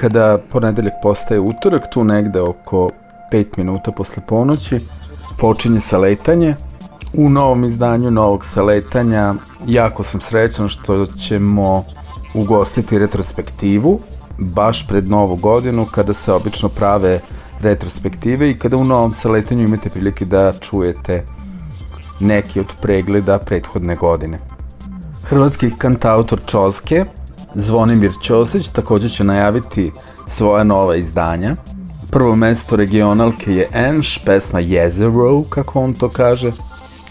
Kada ponedeljak postaje utorak, tu negde oko 5 minuta posle ponoći, počinje saletanje. U novom izdanju novog saletanja jako sam srećan što ćemo ugostiti retrospektivu baš pred novu godinu kada se obično prave retrospektive i kada u novom saletanju imate prilike da čujete neki od pregleda prethodne godine. Hrvatski kantautor Čoske, Zvonimir Ćosić, takođe će najaviti svoja nova izdanja. Prvo mesto regionalke je Enš, pesma Jezero, kako on to kaže.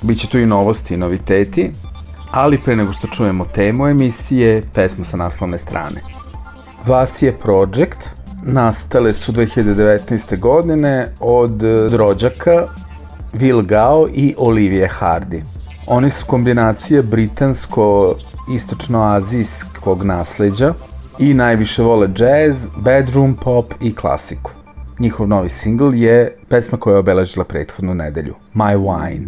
Biće tu i novosti i noviteti, ali pre nego što čujemo temu emisije, pesma sa naslovne strane. Vasije Project nastale su 2019. godine od rođaka Will Gao i Olivije Hardy. Oni su kombinacije britansko-istočnoazijskog nasleđa i najviše vole jazz, bedroom pop i klasiku. Njihov novi singl je pesma koja je obeležila prethodnu nedelju, My Wine.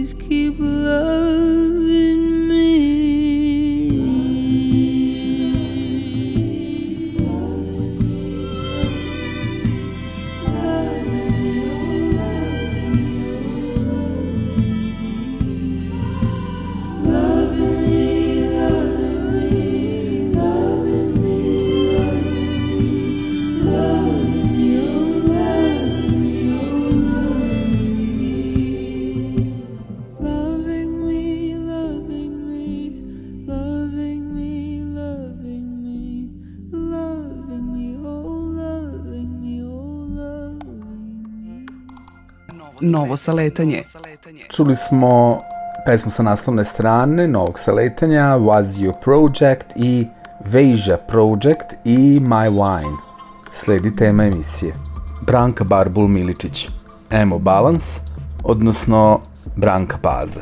please keep novo saletanje. Čuli smo pesmu sa naslovne strane novog saletanja Was You Project i Veja Project i My Wine. Sledi tema emisije. Branka Barbul Miličić, Emo Balance, odnosno Branka Paza.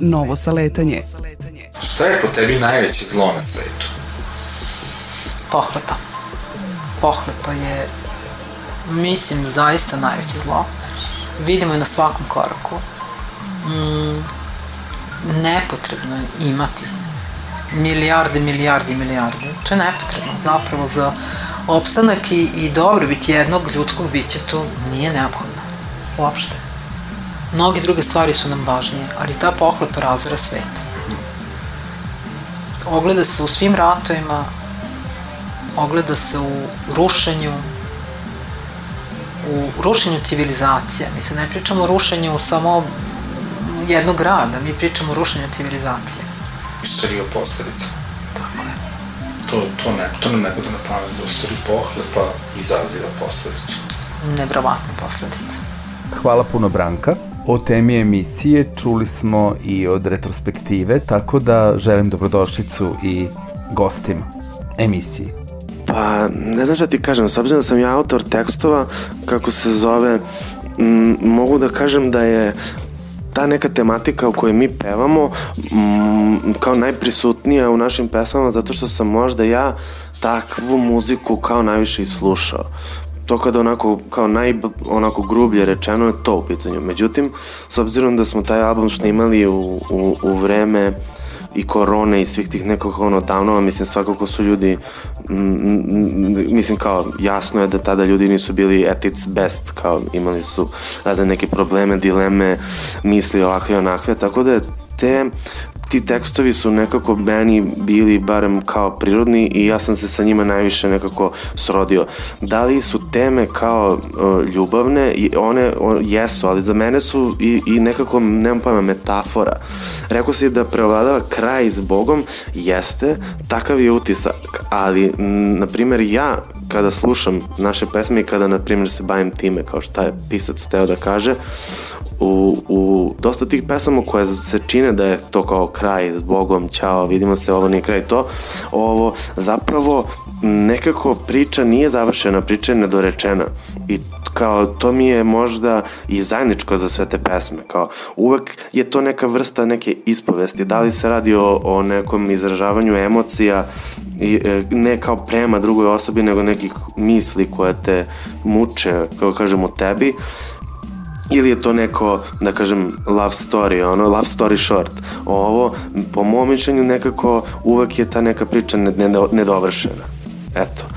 Novo saletanje. Šta je po tebi najveće zlo na svetu? pohlepa. Pohlepa je, mislim, zaista najveće zlo. Vidimo je na svakom koraku. Mm, nepotrebno je imati milijarde, milijarde, milijarde. To je nepotrebno zapravo za opstanak i, i dobrobit jednog ljudskog bića. To nije neophodno. Uopšte. Mnoge druge stvari su nam važnije, ali ta pohlepa razvara svet. Ogleda se u svim ratovima, ogleda se u rušenju, u rušenju civilizacija. Mi se ne pričamo o rušenju samo jednog grada, mi pričamo o rušenju civilizacije. Istorija posledica. Tako je. To, to, ne, to nam ne bude na pamet, da stvari pohlepa izaziva posledicu. Nevrovatne posledice. Hvala puno Branka. O temi emisije čuli smo i od retrospektive, tako da želim dobrodošlicu i gostima emisije. Pa, ne znam šta ti kažem, s obzirom da sam ja autor tekstova, kako se zove, m, mogu da kažem da je ta neka tematika u kojoj mi pevamo m, kao najprisutnija u našim pesmama zato što sam možda ja takvu muziku kao najviše i slušao to kada onako, kao naj, onako grublje rečeno je to u pitanju. Međutim, s obzirom da smo taj album snimali u, u, u vreme i korone i svih tih nekog ono downova, mislim svakako su ljudi mislim kao jasno je da tada ljudi nisu bili at its best, kao imali su razne neke probleme, dileme, misli ovakve i onakve, tako da te ti tekstovi su nekako meni bili barem kao prirodni i ja sam se sa njima najviše nekako srodio. Da li su teme kao uh, ljubavne i one o, jesu, ali za mene su i, i nekako, nemam pojma, metafora. Rekao si da preovladava kraj s Bogom, jeste, takav je utisak, ali, na primjer, ja kada slušam naše pesme i kada, na primjer, se bavim time, kao šta je pisac teo da kaže, u, u dosta tih pesama koje se čine da je to kao kraj s Bogom, ćao, vidimo se, ovo nije kraj to, ovo zapravo nekako priča nije završena, priča je nedorečena. I kao to mi je možda i zajedničko za sve te pesme, kao uvek je to neka vrsta neke ispovesti, da li se radi o, o nekom izražavanju emocija i e, ne kao prema drugoj osobi, nego nekih misli koje te muče, kao kažemo tebi, ili je to neko, da kažem, love story, ono, love story short. Ovo, po mom mišljenju, nekako uvek je ta neka priča nedovršena. Eto.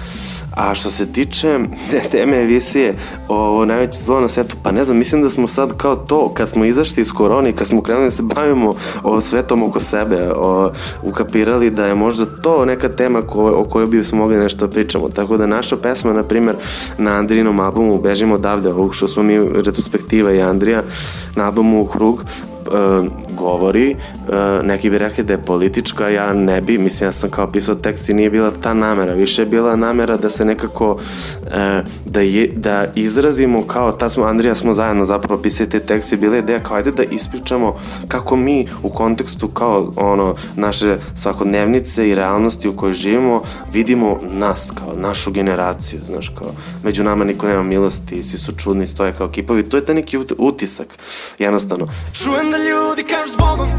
A što se tiče teme emisije o najveće zlo na svetu, pa ne znam, mislim da smo sad kao to, kad smo izašli iz korone, kad smo krenuli da se bavimo o svetom oko sebe, o, ukapirali da je možda to neka tema ko, o kojoj bi smo mogli nešto da pričamo. Tako da naša pesma, na primer, na Andrinom albumu Bežimo odavde, ovog što smo mi retrospektiva i Andrija, na albumu Krug, govori, uh, neki bi rekli da je politička, ja ne bi, mislim ja sam kao pisao tekst i nije bila ta namera, više je bila namera da se nekako da, je, da izrazimo kao, ta smo, Andrija smo zajedno zapravo pisali te tekste, bila je ideja kao ajde da ispričamo kako mi u kontekstu kao ono naše svakodnevnice i realnosti u kojoj živimo vidimo nas kao našu generaciju, znaš kao među nama niko nema milosti, svi su čudni, stoje kao kipovi, to je ta neki utisak jednostavno. Čujem da ljudi kažu zbogom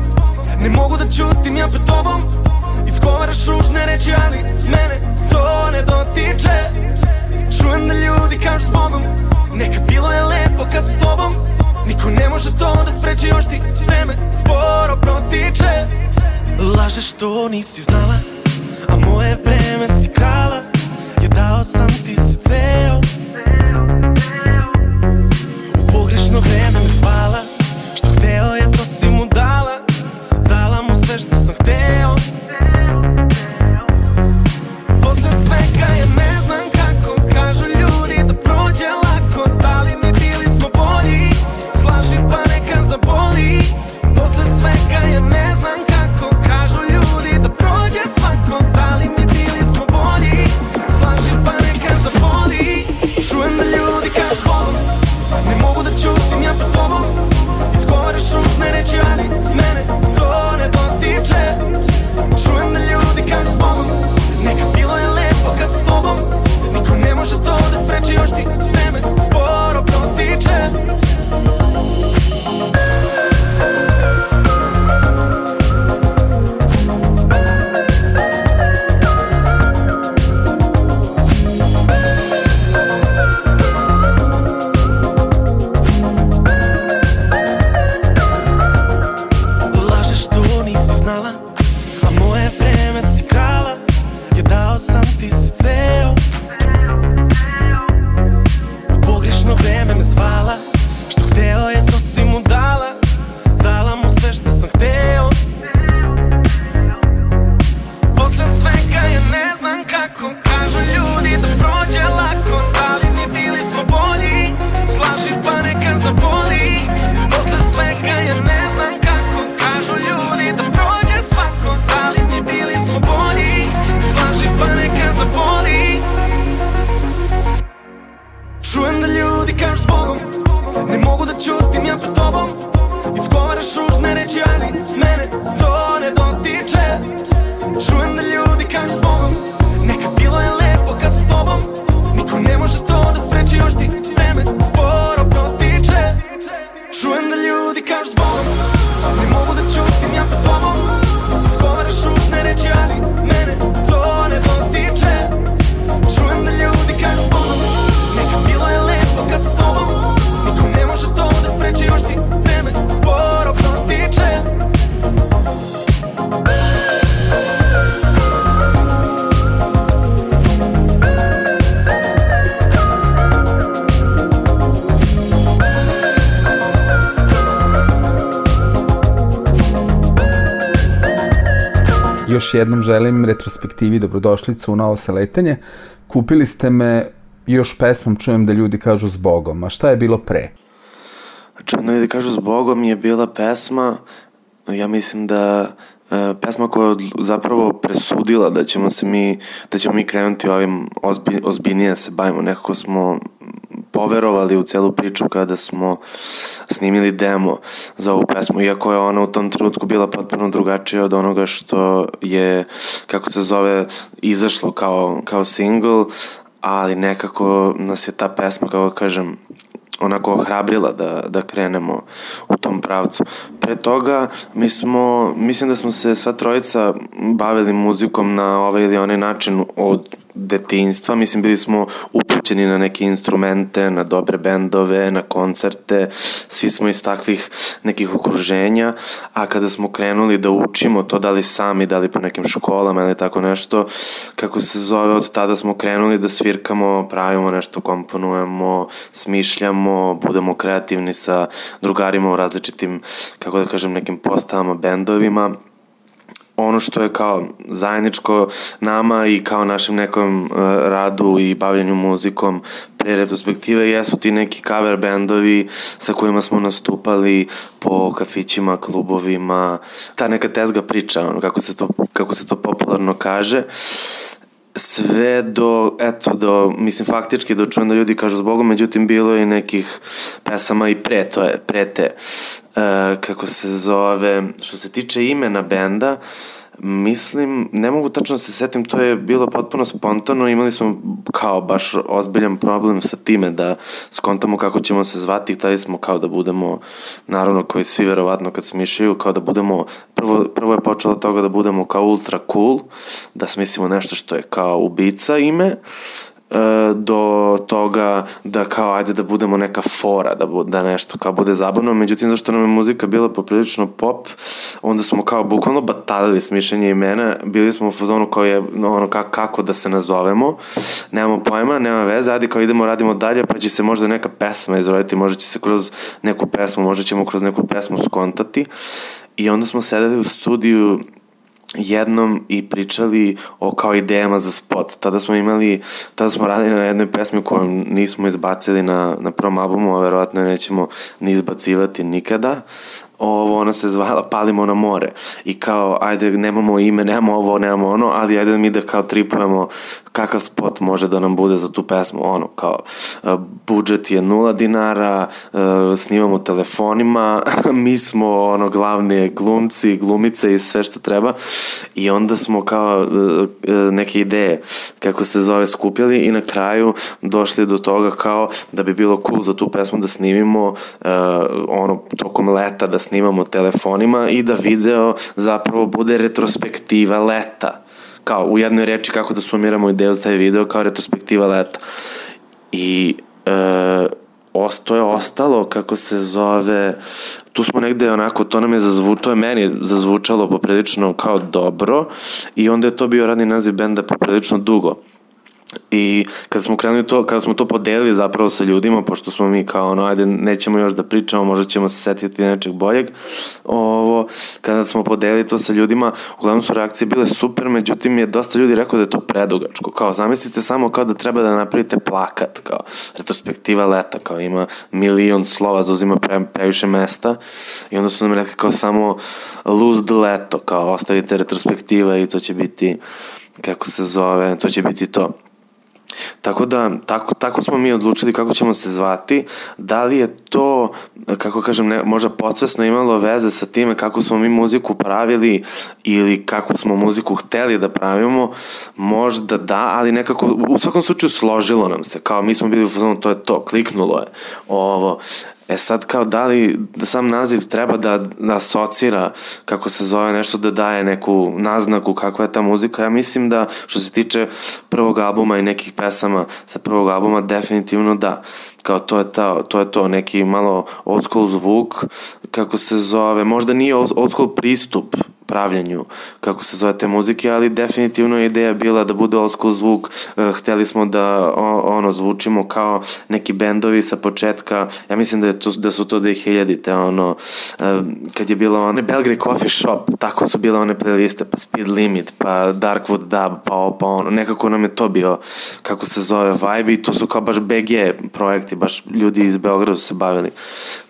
Ne mogu da čutim ja pred tobom Izgovaraš ružne reči, ali mene to ne dotiče Čujem da ljudi kažu zbogom Nekad bilo je lepo kad s tobom. Niko ne može to da spreči još ti vreme sporo protiče. Lažeš što nisi znala A moje vreme si krala. Ja dao sam ti se ceo. U pogrešno vreme me zvala Još jednom želim retrospektivi dobrodošlicu u novo saletanje. Kupili ste me još pesmom Čujem da ljudi kažu zbogom. A šta je bilo pre? Čujem da ljudi kažu zbogom je bila pesma, ja mislim da pesma koja je zapravo presudila da ćemo se mi, da ćemo mi krenuti ovim ozbilj, ozbiljnije da se bavimo. Nekako smo poverovali u celu priču kada smo snimili demo za ovu pesmu, iako je ona u tom trenutku bila potpuno drugačija od onoga što je, kako se zove, izašlo kao, kao single, ali nekako nas je ta pesma, kako kažem, onako ohrabrila da, da krenemo u tom pravcu. Pre toga mi smo, mislim da smo se sva trojica bavili muzikom na ovaj ili onaj način od detinjstva, mislim bili smo upućeni na neke instrumente, na dobre bendove, na koncerte, svi smo iz takvih nekih okruženja, a kada smo krenuli da učimo to da li sami, da li po nekim školama ili tako nešto, kako se zove, od tada smo krenuli da svirkamo, pravimo nešto, komponujemo, smišljamo, budemo kreativni sa drugarima u različitim, kako da kažem, nekim postavama, bendovima, ono što je kao zajedničko nama i kao našem nekom uh, radu i bavljanju muzikom pre retrospektive jesu ti neki cover bendovi sa kojima smo nastupali po kafićima, klubovima, ta neka tezga priča, ono, kako se to, kako se to popularno kaže sve do, eto, do, mislim, faktički do čujem da ljudi kažu zbogom, međutim, bilo je nekih pesama i pre, to je, pre te, kako se zove, što se tiče imena benda, Mislim, ne mogu tačno da se setim, to je bilo potpuno spontano, imali smo kao baš ozbiljan problem sa time da skontamo kako ćemo se zvati, hteli smo kao da budemo, naravno koji svi verovatno kad smišljaju, kao da budemo, prvo, prvo je počelo toga da budemo kao ultra cool, da smislimo nešto što je kao ubica ime, e, do toga da kao ajde da budemo neka fora, da, bu, da nešto kao bude zabavno, međutim zašto nam je muzika bila poprilično pop, onda smo kao bukvalno batalili smišljanje imena, bili smo u fazonu kao je, ono kako, kako da se nazovemo, nemamo pojma, nema veze, ajde kao idemo, radimo dalje, pa će se možda neka pesma izroditi, možda će se kroz neku pesmu, možda ćemo kroz neku pesmu skontati. I onda smo sedeli u studiju jednom i pričali o kao idejama za spot. Tada smo imali, tada smo radili na jednoj pesmi koju nismo izbacili na, na prvom albumu, a verovatno nećemo ni izbacivati nikada. Ovo, ona se zvala Palimo na more. I kao, ajde, nemamo ime, nemamo ovo, nemamo ono, ali ajde mi da kao tripujemo kakav spot može da nam bude za tu pesmu. Ono, kao, uh, budžet je nula dinara, uh, snimamo telefonima, mi smo ono glavni glumci, glumice i sve što treba. I onda smo kao uh, neke ideje, kako se zove, skupili i na kraju došli do toga kao da bi bilo cool za tu pesmu da snimimo ono tokom leta da snimamo telefonima i da video zapravo bude retrospektiva leta kao u jednoj reči kako da sumiramo ideju za taj video kao retrospektiva leta. I e, to je ostalo kako se zove tu smo negde onako, to nam je zazvu, to je meni zazvučalo poprilično kao dobro i onda je to bio radni naziv benda poprilično dugo I kada smo krenuli to, kada smo to podelili zapravo sa ljudima, pošto smo mi kao ono, ajde, nećemo još da pričamo, možda ćemo se setiti nečeg boljeg, ovo, kada smo podelili to sa ljudima, uglavnom su reakcije bile super, međutim je dosta ljudi rekao da je to predugačko, kao zamislite samo kao da treba da napravite plakat, kao retrospektiva leta, kao ima milion slova, zauzima pre, previše mesta i onda su nam rekli kao samo lose the leto, kao ostavite retrospektiva i to će biti kako se zove, to će biti to. Tako da, tako, tako smo mi odlučili kako ćemo se zvati. Da li je to, kako kažem, ne, možda podsvesno imalo veze sa time kako smo mi muziku pravili ili kako smo muziku hteli da pravimo, možda da, ali nekako, u svakom slučaju složilo nam se, kao mi smo bili to je to, kliknulo je ovo. E sad kao da li da sam naziv treba da, da asocira kako se zove nešto da daje neku naznaku kakva je ta muzika. Ja mislim da što se tiče prvog albuma i nekih pesama sa prvog albuma definitivno da. Kao to je, ta, to je to neki malo old school zvuk kako se zove. Možda nije old school pristup pravljanju, kako se zove te muzike, ali definitivno je ideja bila da bude old school zvuk, eh, hteli smo da ono zvučimo kao neki bendovi sa početka, ja mislim da, je to, da su to 2000-te, ono, eh, kad je bilo one Belgrade Coffee Shop, tako su bile one playliste, pa Speed Limit, pa Darkwood Dub, pa, pa ono, nekako nam je to bio, kako se zove, vibe i to su kao baš BG projekti, baš ljudi iz Beograda su se bavili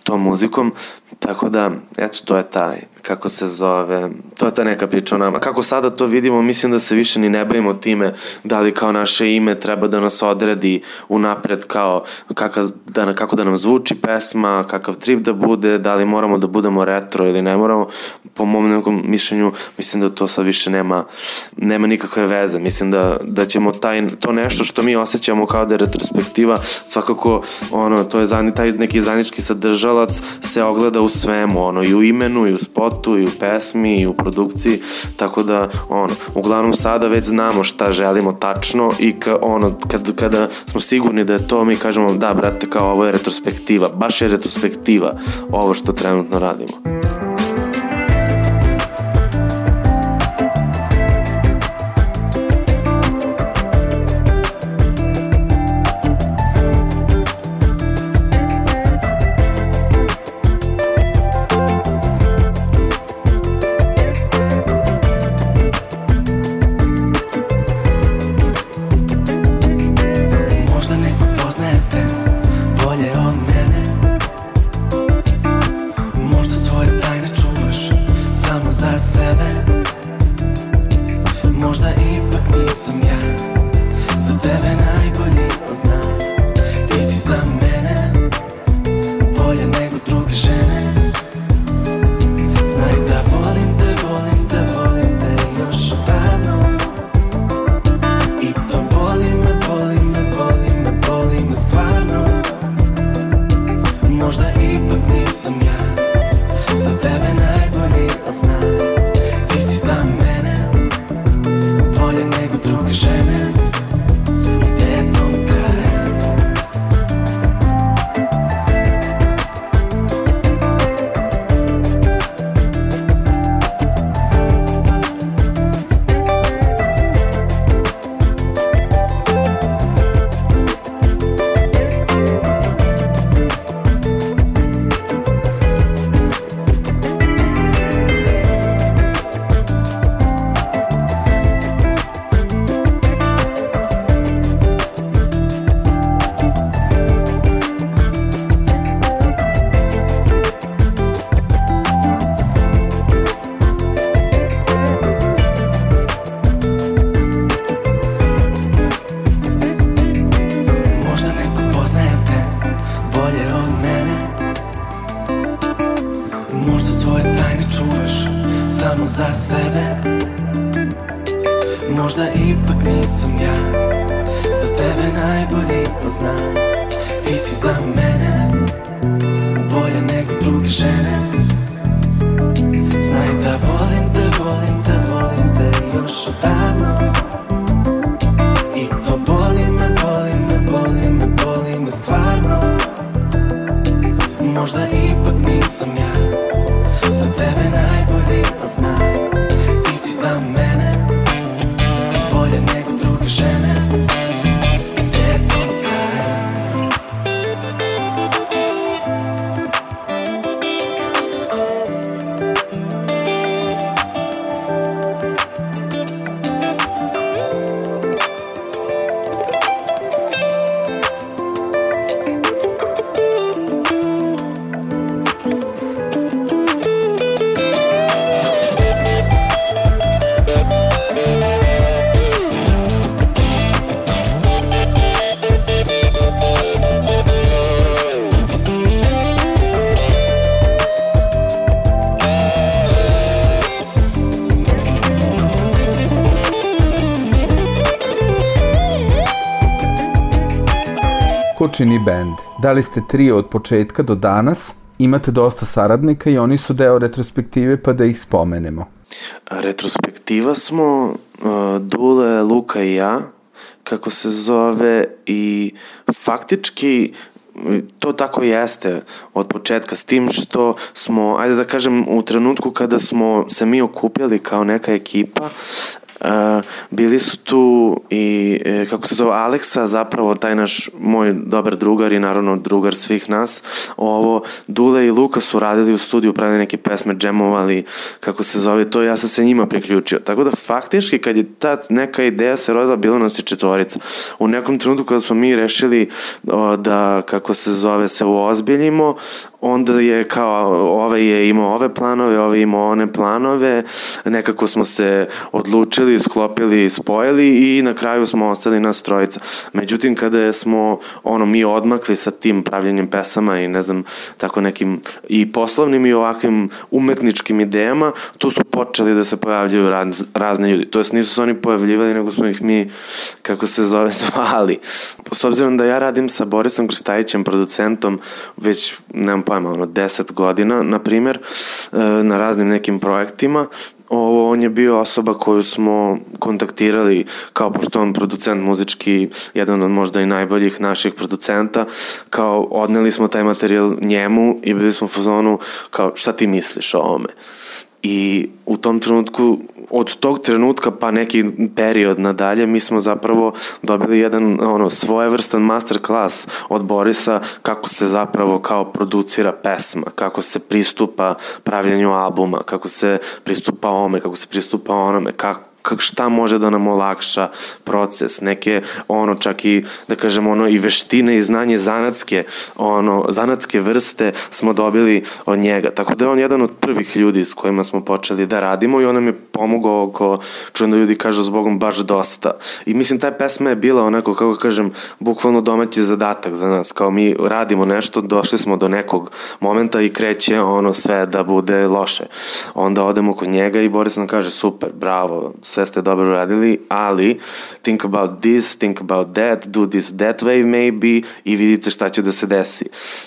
tom muzikom, tako da, eto, to je taj, kako se zove, to je ta neka priča o nama. Kako sada to vidimo, mislim da se više ni ne bavimo time da li kao naše ime treba da nas odredi unapred kao kakav, da, kako da nam zvuči pesma, kakav trip da bude, da li moramo da budemo retro ili ne moramo. Po mom nekom mišljenju, mislim da to sad više nema, nema nikakve veze. Mislim da, da ćemo taj, to nešto što mi osjećamo kao da je retrospektiva, svakako ono, to je zani, taj neki zanički sadržalac se ogleda u svemu, ono, i u imenu, i u spotu, i u pesmi, i u produkciji, tako da, ono, uglavnom sada već znamo šta želimo tačno i ka, ono, kad, kada smo sigurni da je to, mi kažemo, da, brate, kao ovo je retrospektiva, baš je retrospektiva ovo što trenutno radimo. Bend? Da li ste trio od početka do danas? Imate dosta saradnika i oni su deo retrospektive pa da ih spomenemo. Retrospektiva smo uh, Dule, Luka i ja, kako se zove i faktički to tako jeste od početka, s tim što smo, ajde da kažem, u trenutku kada smo se mi okupljali kao neka ekipa, Uh, bili su tu i, e, kako se zove, Aleksa, zapravo taj naš moj dobar drugar i naravno drugar svih nas. Ovo, Dule i Luka su radili u studiju, pravili neke pesme, džemovali, kako se zove, to ja sam se njima priključio. Tako da faktički kad je ta neka ideja se rodila, bilo nas je četvorica. U nekom trenutku kada smo mi rešili o, da, kako se zove, se uozbiljimo, onda je kao, ovaj je imao ove planove, ovaj imao one planove, nekako smo se odlučili, sklopili, spojili i na kraju smo ostali nas trojica. Međutim, kada smo ono, mi odmakli sa tim pravljenjem pesama i ne znam, tako nekim i poslovnim i ovakvim umetničkim idejama, tu su počeli da se pojavljaju raz, razne ljudi. To jest nisu se oni pojavljivali, nego smo ih mi, kako se zove, zvali. S obzirom da ja radim sa Borisom Krstajićem, producentom, već, nemam pojma, ono, 10 godina, na primjer, e, na raznim nekim projektima, ovo, on je bio osoba koju smo kontaktirali kao pošto on producent muzički, jedan od možda i najboljih naših producenta, kao odneli smo taj materijal njemu i bili smo u fazonu kao šta ti misliš o ovome. I u tom trenutku, od tog trenutka pa neki period nadalje, mi smo zapravo dobili jedan ono, svojevrstan master class od Borisa kako se zapravo kao producira pesma, kako se pristupa pravljanju albuma, kako se pristupa ome, kako se pristupa onome, kako kak šta može da nam olakša proces, neke ono čak i da kažem ono i veštine i znanje zanatske, ono zanatske vrste smo dobili od njega. Tako da je on jedan od prvih ljudi s kojima smo počeli da radimo i on nam je pomogao oko čujem da ljudi kažu zbogom baš dosta. I mislim taj pesma je bila onako kako kažem bukvalno domaći zadatak za nas. Kao mi radimo nešto, došli smo do nekog momenta i kreće ono sve da bude loše. Onda odemo kod njega i Boris nam kaže super, bravo, sve ste dobro radili, ali think about this, think about that, do this that way maybe i vidite šta će da se desi.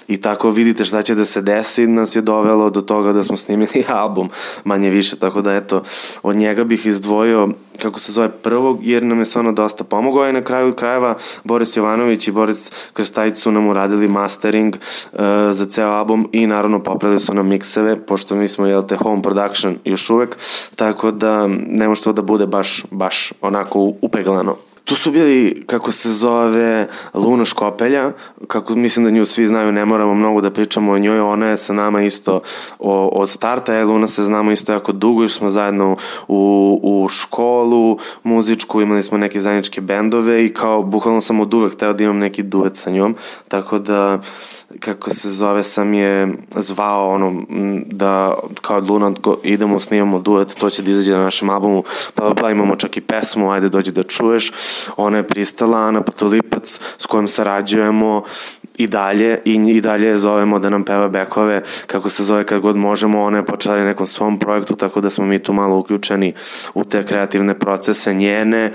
I tako vidite šta će da se desi nas je dovelo do toga da smo snimili album manje više, tako da eto, od njega bih izdvojio kako se zove prvog, jer nam je stvarno dosta pomogao i na kraju krajeva Boris Jovanović i Boris Krstajić su nam uradili mastering uh, za ceo album i naravno popravili su nam mikseve, pošto mi smo, jel te, home production još uvek, tako da nema što da bude baš, baš onako upeglano. Tu su bili, kako se zove, Luna Škopelja, kako mislim da nju svi znaju, ne moramo mnogo da pričamo o njoj, ona je sa nama isto o, od starta, je Luna se znamo isto jako dugo, još smo zajedno u, u školu muzičku, imali smo neke zajedničke bendove i kao, bukvalno sam od uvek teo da imam neki duet sa njom, tako da kako se zove, sam je zvao ono, da kao Luna idemo, snimamo duet, to će da izađe na našem albumu, pa, pa imamo čak i pesmu, ajde dođi da čuješ. Ona je pristala, Ana Patolipac, s kojom sarađujemo i dalje, i, i dalje je zovemo da nam peva bekove, kako se zove kad god možemo, ona je počela i nekom svom projektu, tako da smo mi tu malo uključeni u te kreativne procese njene,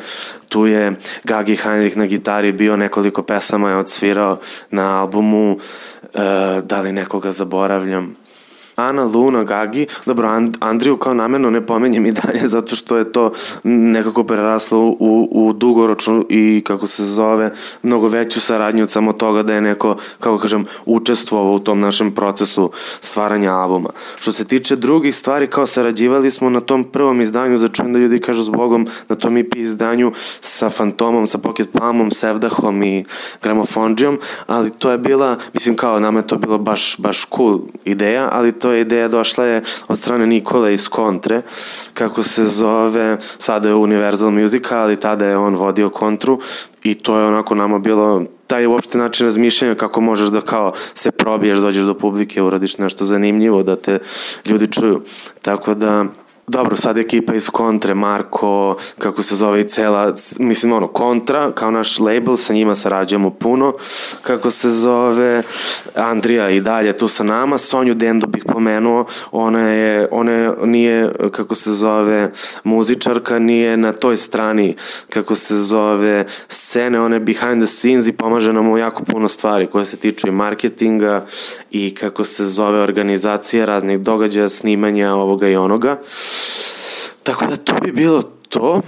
tu je Gagi Heinrich na gitari bio, nekoliko pesama je odsvirao na albumu, e, da li nekoga zaboravljam. Ana, Luna, Gagi, dobro, And, Andriju kao namerno ne pomenjem i dalje zato što je to nekako preraslo u, u dugoročnu i kako se zove, mnogo veću saradnju od samo toga da je neko, kako kažem, učestvovao u tom našem procesu stvaranja albuma. Što se tiče drugih stvari, kao sarađivali smo na tom prvom izdanju, za čujem da ljudi kažu s Bogom, na tom EP izdanju sa Fantomom, sa Pocket Palmom, Sevdahom i Gramofonđijom, ali to je bila, mislim kao nama je to bilo baš, baš cool ideja, ali to to je ideja došla je od strane Nikole iz Kontre, kako se zove, sada je Universal Music, ali tada je on vodio Kontru i to je onako nama bilo taj uopšte način razmišljanja kako možeš da kao se probiješ, dođeš do publike, uradiš nešto zanimljivo, da te ljudi čuju. Tako da dobro, sad ekipa iz Kontre, Marko, kako se zove i cela, mislim ono, Kontra, kao naš label, sa njima sarađujemo puno, kako se zove, Andrija i dalje tu sa nama, Sonju Dendo bih pomenuo, ona je, ona je, nije, kako se zove, muzičarka, nije na toj strani, kako se zove, scene, ona je behind the scenes i pomaže nam u jako puno stvari koje se tiču i marketinga i kako se zove organizacije raznih događaja, snimanja ovoga i onoga. Da to bi bilo to.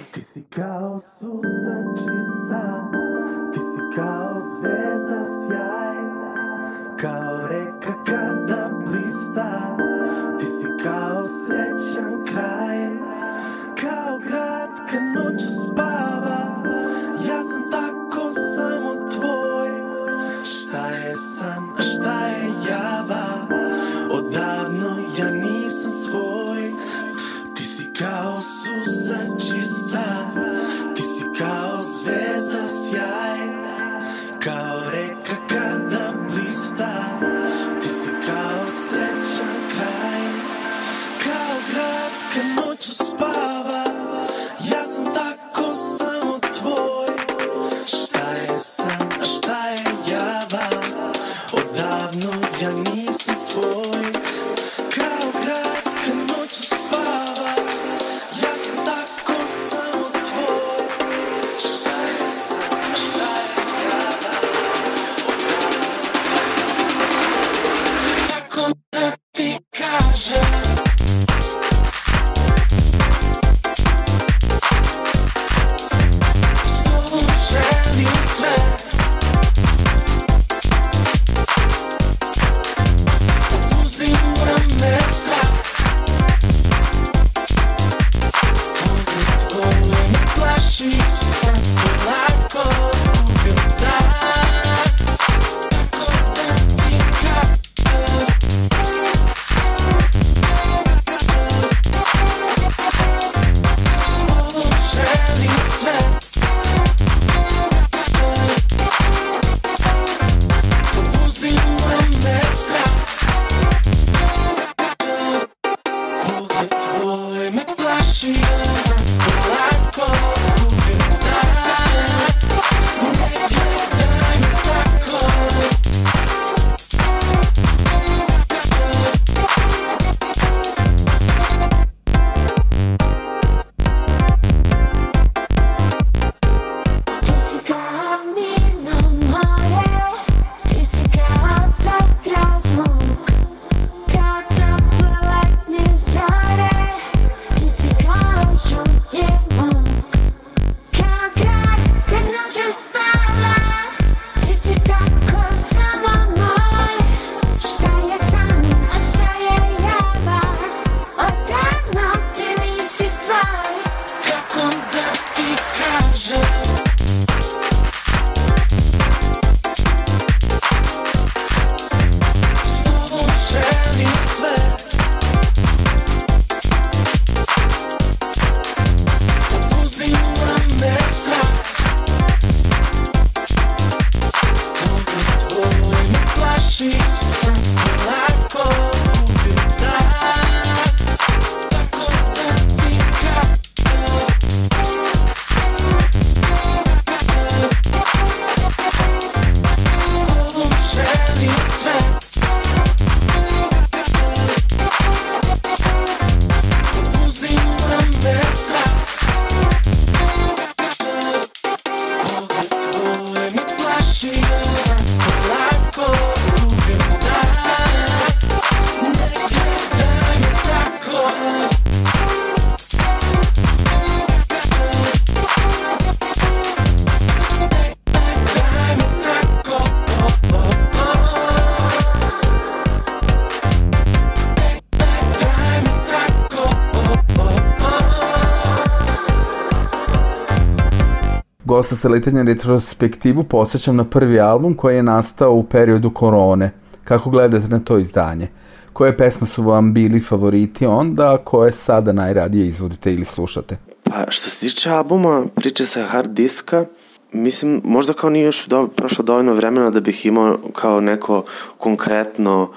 Sa letenja retrospektivu posjećam na prvi album koji je nastao u periodu korone. Kako gledate na to izdanje? Koje pesme su vam bili favoriti onda, a koje sada najradije izvodite ili slušate? Pa što se tiče albuma priče sa hard diska, mislim možda kao nije još do, prošlo dovoljno vremena da bih imao kao neko konkretno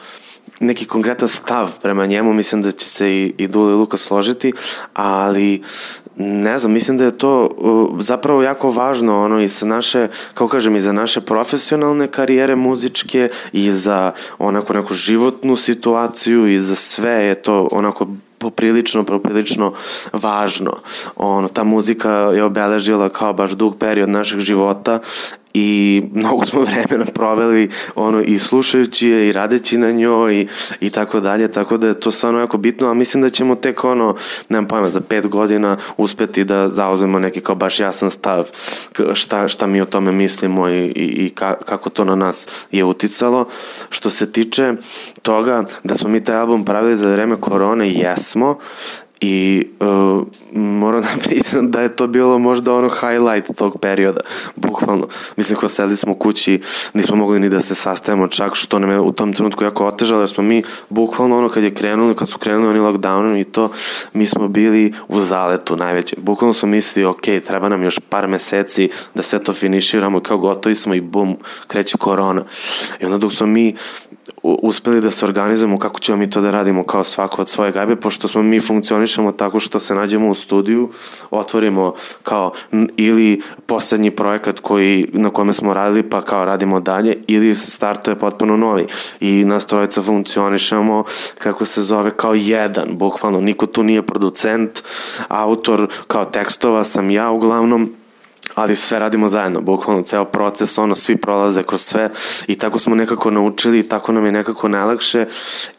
neki konkretan stav prema njemu, mislim da će se i, i Dule i Luka složiti, ali ne znam, mislim da je to uh, zapravo jako važno ono i sa naše, kao kažem, i za naše profesionalne karijere muzičke i za onako neku životnu situaciju i za sve je to onako poprilično, poprilično važno. Ono, ta muzika je obeležila kao baš dug period našeg života i mnogo smo vremena proveli ono i slušajući je i radeći na njoj i, i tako dalje, tako da je to stvarno jako bitno, a mislim da ćemo tek ono, nemam pojma, za pet godina uspeti da zauzmemo neki kao baš jasan stav šta, šta mi o tome mislimo i, i, i ka, kako to na nas je uticalo. Što se tiče toga da smo mi taj album pravili za vreme korone, jesmo, I uh, moram da priznam da je to bilo možda ono highlight tog perioda, bukvalno. Mislim, ko sedli smo u kući, nismo mogli ni da se sastajemo čak, što nam je u tom trenutku jako otežalo, jer smo mi bukvalno ono kad je krenuli, kad su krenuli oni lockdownom i to, mi smo bili u zaletu najveće. Bukvalno smo mislili, ok, treba nam još par meseci da sve to finiširamo kao gotovi smo i bum, kreće korona. I onda dok smo mi uspeli da se organizujemo kako ćemo mi to da radimo kao svako od svoje gajbe, pošto smo mi funkcionišemo tako što se nađemo u studiju, otvorimo kao ili poslednji projekat koji, na kome smo radili pa kao radimo dalje ili startuje potpuno novi. I nas trojica funkcionišemo kako se zove kao jedan, bukvalno. Niko tu nije producent, autor kao tekstova sam ja uglavnom ali sve radimo zajedno, bukvalno ceo proces, ono, svi prolaze kroz sve i tako smo nekako naučili i tako nam je nekako najlakše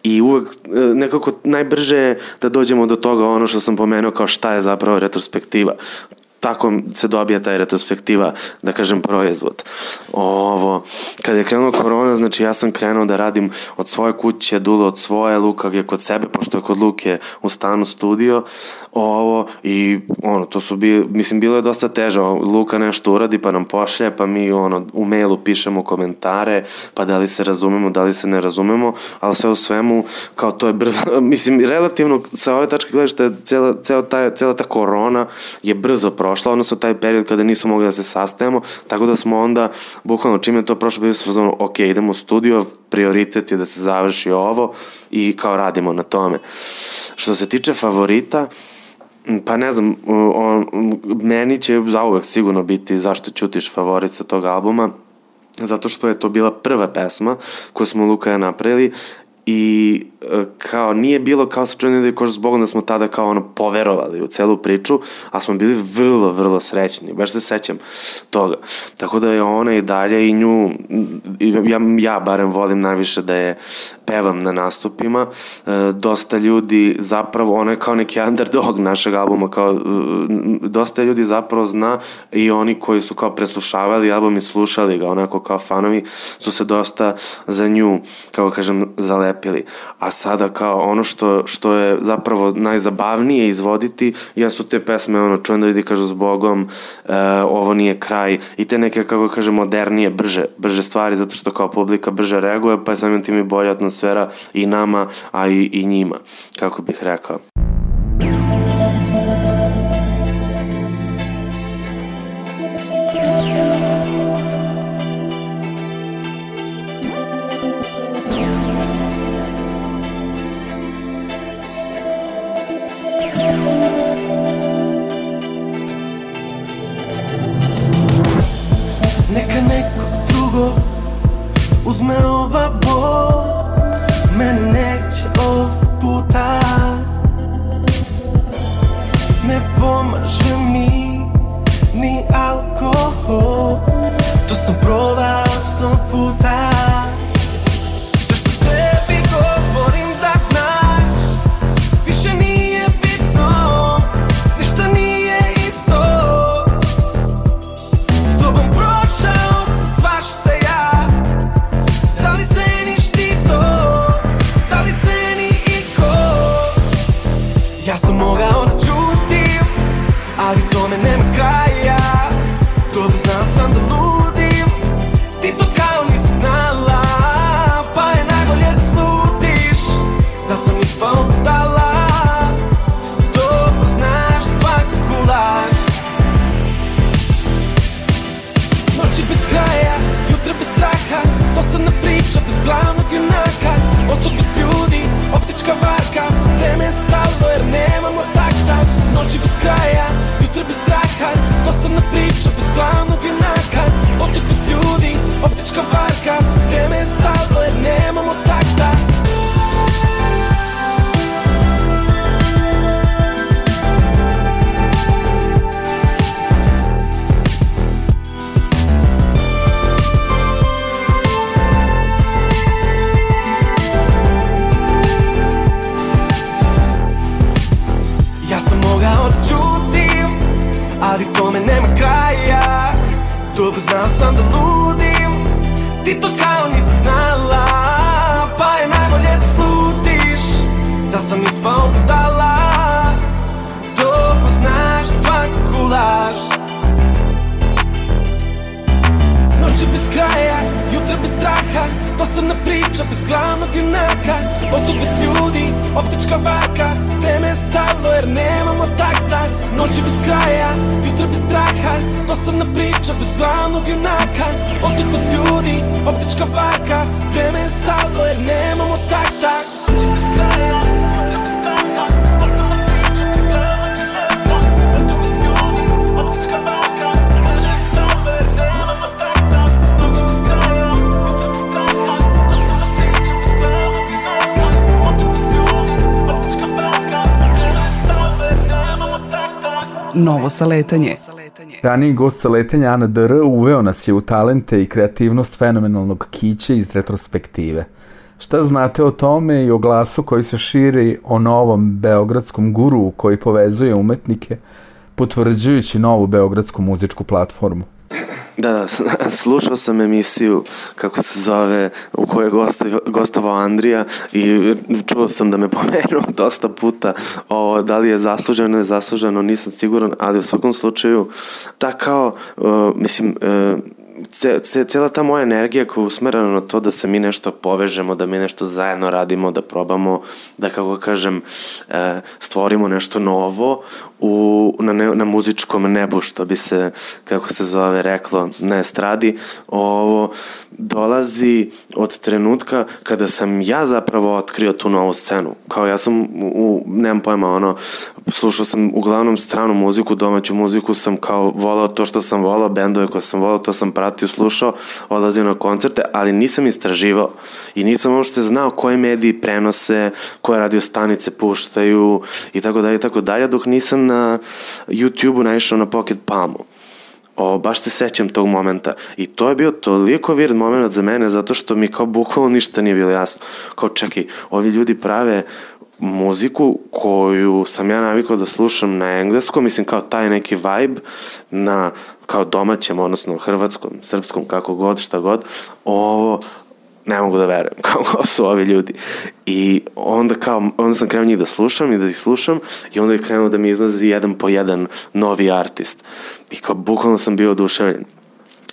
i uvek e, nekako najbrže da dođemo do toga ono što sam pomenuo kao šta je zapravo retrospektiva tako se dobija taj retrospektiva, da kažem, proizvod. Ovo, kad je krenula korona, znači ja sam krenuo da radim od svoje kuće, Dulo od svoje, Luka je kod sebe, pošto je kod Luke u stanu studio, ovo, i ono, to su bili, mislim, bilo je dosta teže, Luka nešto uradi, pa nam pošlje, pa mi, ono, u mailu pišemo komentare, pa da li se razumemo, da li se ne razumemo, ali sve u svemu, kao to je brzo, mislim, relativno, sa ove tačke gledaš, cela, cela, ta, cela ta korona je brzo prošla, prošla, odnosno taj period kada nismo mogli da se sastajemo, tako da smo onda, bukvalno čim je to prošlo, bili smo zonu, ok, idemo u studio, prioritet je da se završi ovo i kao radimo na tome. Što se tiče favorita, Pa ne znam, on, meni će zauvek sigurno biti zašto ćutiš favorit sa tog albuma, zato što je to bila prva pesma koju smo Luka ja napravili i e, kao nije bilo kao sa Johnny da koš zbogom da smo tada kao ono poverovali u celu priču, a smo bili vrlo, vrlo srećni, baš se sećam toga. Tako da je ona i dalje i nju, ja, ja barem volim najviše da je pevam na nastupima, e, dosta ljudi zapravo, ona je kao neki underdog našeg albuma, kao e, dosta ljudi zapravo zna i oni koji su kao preslušavali album i slušali ga, onako kao fanovi, su se dosta za nju, kao kažem, zalepili. A sada kao ono što, što je zapravo najzabavnije izvoditi jesu te pesme, ono, čujem da ljudi kažu s Bogom, e, ovo nije kraj i te neke, kako kaže, modernije, brže, brže stvari, zato što kao publika brže reaguje, pa je samim tim i atmosfera i nama, a i, i njima, kako bih rekao. Sam provao sto puta kraja, jutra bez straha Dosadna priča bez glavnog junaka. Otok bez ljudi, optička varka ti to kao nisi znala Pa je najbolje da slutiš, da sam ispao budala Dobro znaš svaku laž. Noći bez kraja, jutra bez straha Dosadna priča bez glavnog junaka Bez ljudi, optička varka Vreme je stalo jer nemamo takta. Noći bez kraja, jutra bez straha Dosadna priča bez glavnog junaka. Bez ljudi, optička varka Vreme je stalo jer nemamo takta Novo saletanje. Raniji gost sa letenja Ana Dr. uveo nas je u talente i kreativnost fenomenalnog kića iz retrospektive. Šta znate o tome i o glasu koji se širi o novom beogradskom guru koji povezuje umetnike, potvrđujući novu beogradsku muzičku platformu? Da, da, slušao sam emisiju, kako se zove, u kojoj je gostovao, Andrija i čuo sam da me pomenuo dosta puta. O, da li je zasluženo, ne zasluženo, nisam siguran, ali u svakom slučaju, ta kao, uh, mislim, uh, ce, ce, cela ta moja energija koja je usmerena na to da se mi nešto povežemo, da mi nešto zajedno radimo, da probamo da, kako kažem, e, stvorimo nešto novo u, na, ne, na muzičkom nebu, što bi se, kako se zove, reklo na estradi, ovo dolazi od trenutka kada sam ja zapravo otkrio tu novu scenu. Kao ja sam, u, nemam pojma, ono, slušao sam uglavnom stranu muziku, domaću muziku sam kao volao to što sam volao, bendove koje sam volao, to sam pratio, slušao, odlazio na koncerte, ali nisam istraživao i nisam uopšte znao koje mediji prenose, koje radio stanice puštaju i tako dalje i tako dalje, dok nisam na YouTube-u naišao na Pocket Palmu. O, baš se sećam tog momenta. I to je bio toliko weird moment za mene, zato što mi kao bukvalno ništa nije bilo jasno. Kao čekaj, ovi ljudi prave muziku koju sam ja navikao da slušam na engleskom, mislim kao taj neki vibe na kao domaćem, odnosno hrvatskom, srpskom, kako god, šta god, ovo ne mogu da verujem kao ko su ovi ljudi. I onda kao, onda sam krenuo njih da slušam i da ih slušam i onda je krenuo da mi izlazi jedan po jedan novi artist. I kao bukvalno sam bio oduševljen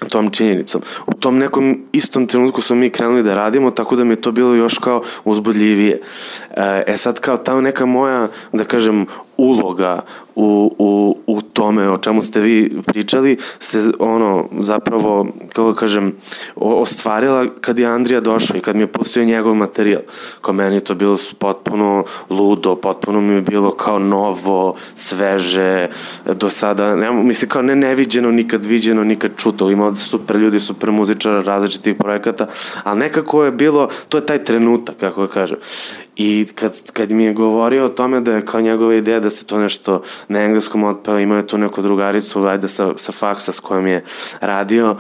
tom činjenicom. U tom nekom istom trenutku smo mi krenuli da radimo, tako da mi je to bilo još kao uzbudljivije. E, e sad kao ta neka moja, da kažem, uloga u, u, u tome o čemu ste vi pričali se ono zapravo kako da kažem ostvarila kad je Andrija došao i kad mi je pustio njegov materijal. Kao meni to bilo potpuno ludo potpuno mi je bilo kao novo sveže do sada ne, mislim kao ne neviđeno nikad viđeno nikad čuto. Ima super ljudi super muzičara različitih projekata ali nekako je bilo to je taj trenutak kako da kažem. I kad, kad mi je govorio o tome da je kao njegova ideja da se to nešto na engleskom otpeva, imao je tu neku drugaricu vajda sa, sa faksa s kojom je radio,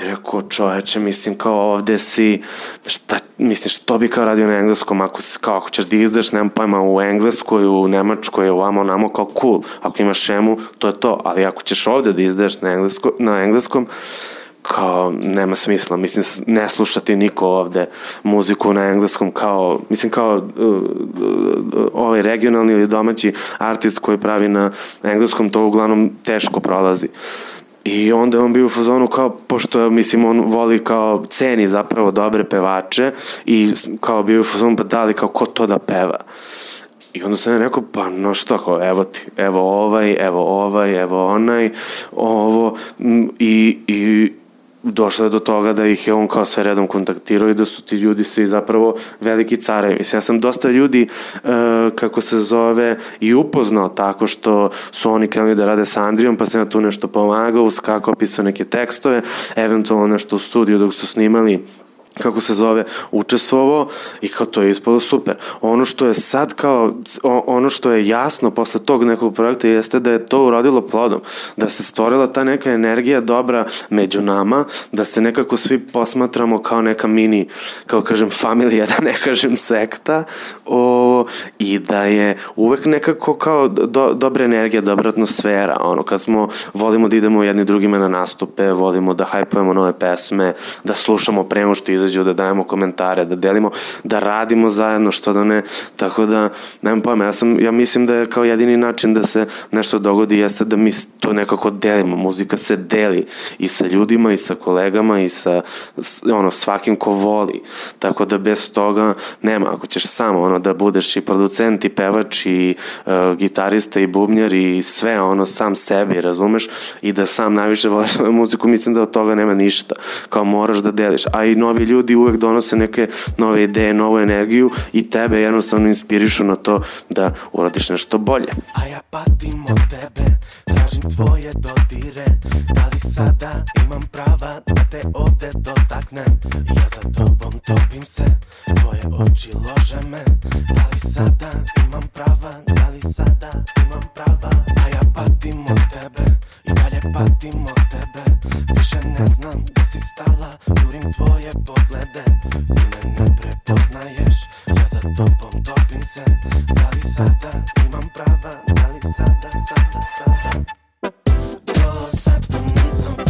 i rekao čoveče, mislim kao ovde si, šta, mislim što bi kao radio na engleskom, ako, kao, ako ćeš da izdaš, nemam pojma, u engleskoj, u nemačkoj, u amo, namo, kao cool, ako imaš šemu, to je to, ali ako ćeš ovde da izdaš na, englesko, na engleskom, kao nema smisla, mislim ne slušati niko ovde muziku na engleskom kao, mislim kao uh, uh, ovaj regionalni ili domaći artist koji pravi na engleskom to uglavnom teško prolazi. I onda je on bio u fazonu kao, pošto mislim on voli kao ceni zapravo dobre pevače i kao bio u fazonu pa da li kao ko to da peva. I onda sam ja rekao, pa no što, kao, evo ti, evo ovaj, evo ovaj, evo onaj, ovo, i, i došlo je do toga da ih je on kao sve redom kontaktirao i da su ti ljudi svi zapravo veliki carevi. Ja sam dosta ljudi, e, kako se zove, i upoznao tako što su oni krenuli da rade sa Andrijom, pa sam ja tu nešto pomagao, uskakao, pisao neke tekstove, eventualno nešto u studiju dok su snimali kako se zove, učestvovao i kao to je ispalo super. Ono što je sad kao, ono što je jasno posle tog nekog projekta jeste da je to urodilo plodom, da se stvorila ta neka energija dobra među nama, da se nekako svi posmatramo kao neka mini, kao kažem, familija, da ne kažem sekta, o, i da je uvek nekako kao do, dobra energija, dobra atmosfera, ono, kad smo, volimo da idemo jedni drugima na nastupe, volimo da hajpujemo nove pesme, da slušamo prema što izađe izađu, da dajemo komentare, da delimo, da radimo zajedno, što da ne, tako da, nemam pojma, ja, sam, ja mislim da je kao jedini način da se nešto dogodi jeste da mi to nekako delimo, muzika se deli i sa ljudima i sa kolegama i sa ono, svakim ko voli, tako da bez toga nema, ako ćeš samo ono, da budeš i producent i pevač i uh, gitarista i bubnjar i sve ono sam sebi, razumeš, i da sam najviše voliš muziku, mislim da od toga nema ništa, kao moraš da deliš, a i novi ljudi ljudi uvek donose neke nove ideje, novu energiju i tebe jednostavno inspirišu na to da uradiš nešto bolje. A ja patim od tebe, tražim tvoje dodire. Da li sada imam prava da te ovde dotaknem? Ja za tobom topim se, tvoje oči lože me. Da li sada imam prava, da li sada imam prava? A ja patim od tebe, i dalje patim od tebe. Više ne znam gde si stala, jurim tvoje poglede Ti me ne prepoznaješ, ja za tobom topim se. Da li sada imam prava, da li sada, sada, sada? Do sad to nisam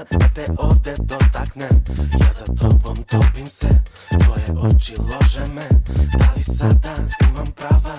Da te ovde dotaknem. Ja za tobom topim se Tvoje oči lože me. Da li sada imam prava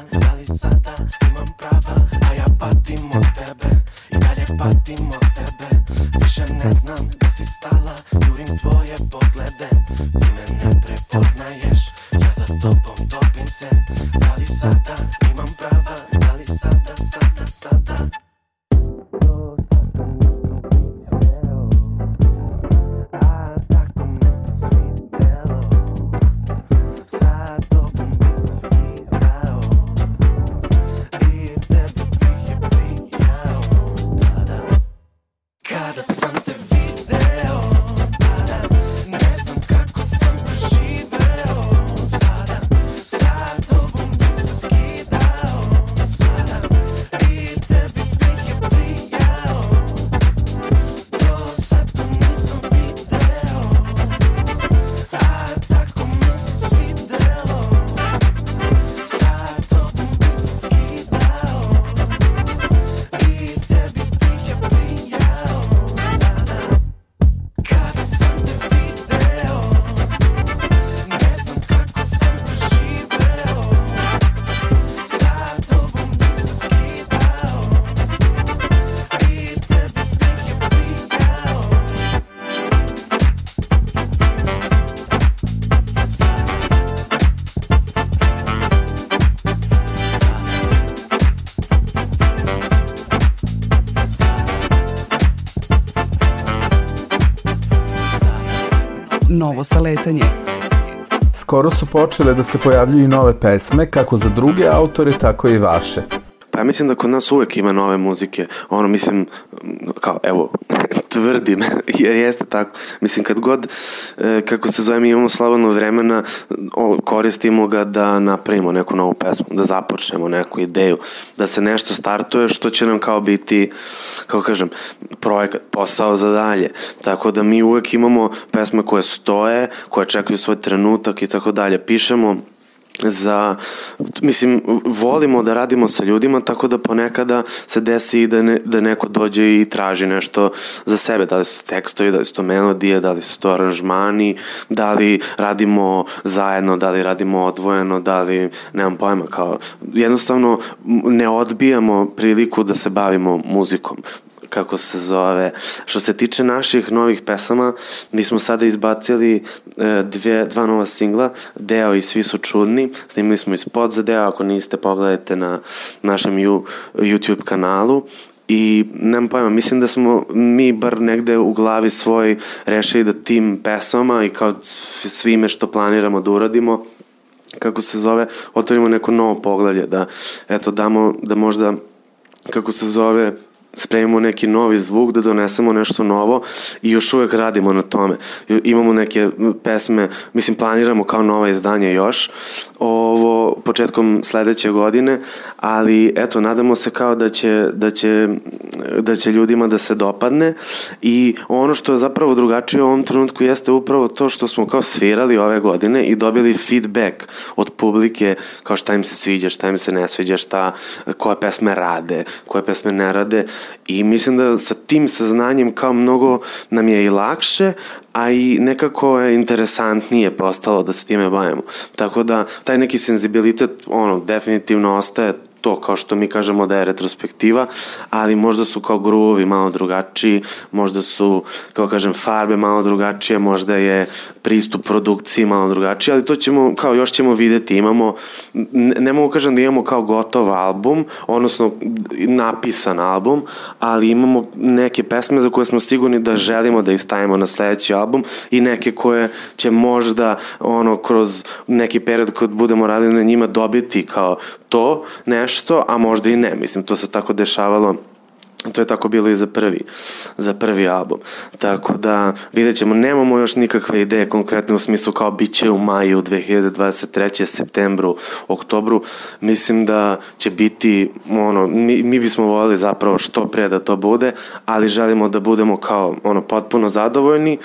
Novo saletanje. Skoro su počele da se pojavljuju nove pesme, kako za druge autore, tako i vaše. Pa ja mislim da kod nas uvek ima nove muzike. Ono, mislim, kao, evo, tvrdim, jer jeste tako. Mislim, kad god, e, kako se zove, mi imamo slobodno vremena, koristimo ga da napravimo neku novu pesmu, da započnemo neku ideju, da se nešto startuje što će nam kao biti, kako kažem, projekat, posao za dalje. Tako da mi uvek imamo pesme koje stoje, koje čekaju svoj trenutak i tako dalje. Pišemo za, mislim, volimo da radimo sa ljudima, tako da ponekada se desi i da, ne, da neko dođe i traži nešto za sebe, da li su to tekstovi, da li su to melodije, da li su to aranžmani, da li radimo zajedno, da li radimo odvojeno, da li, nemam pojma, kao, jednostavno ne odbijamo priliku da se bavimo muzikom kako se zove. Što se tiče naših novih pesama, mi smo sada izbacili e, dve, dva nova singla, Deo i Svi su čudni. Snimili smo i spot za Deo, ako niste pogledajte na našem you, YouTube kanalu i nemam pojma, mislim da smo mi bar negde u glavi svoj rešili da tim pesama i kao svime što planiramo da uradimo kako se zove, otvorimo neko novo poglavlje, da eto damo, da možda kako se zove, spremimo neki novi zvuk, da donesemo nešto novo i još uvek radimo na tome. Imamo neke pesme, mislim planiramo kao nova izdanja još, ovo početkom sledeće godine, ali eto, nadamo se kao da će, da će, da će ljudima da se dopadne i ono što je zapravo drugačije u ovom trenutku jeste upravo to što smo kao svirali ove godine i dobili feedback od publike kao šta im se sviđa, šta im se ne sviđa, šta, koje pesme rade, koje pesme ne rade i mislim da sa tim saznanjem kao mnogo nam je i lakše, a i nekako je interesantnije postalo da se time bavimo. Tako da taj neki senzibilitet ono definitivno ostaje to kao što mi kažemo da je retrospektiva, ali možda su kao gruovi malo drugačiji, možda su, kao kažem, farbe malo drugačije, možda je pristup produkciji malo drugačiji, ali to ćemo, kao još ćemo videti, imamo, ne mogu kažem da imamo kao gotov album, odnosno napisan album, ali imamo neke pesme za koje smo sigurni da želimo da ih stavimo na sledeći album i neke koje će možda ono kroz neki period kad budemo radili na njima dobiti kao to nešto, a možda i ne. Mislim, to se tako dešavalo To je tako bilo i za prvi, za prvi album. Tako da vidjet ćemo, nemamo još nikakve ideje konkretne u smislu kao bit će u maju 2023. septembru, oktobru. Mislim da će biti, ono, mi, mi bismo volili zapravo što pre da to bude, ali želimo da budemo kao ono potpuno zadovoljni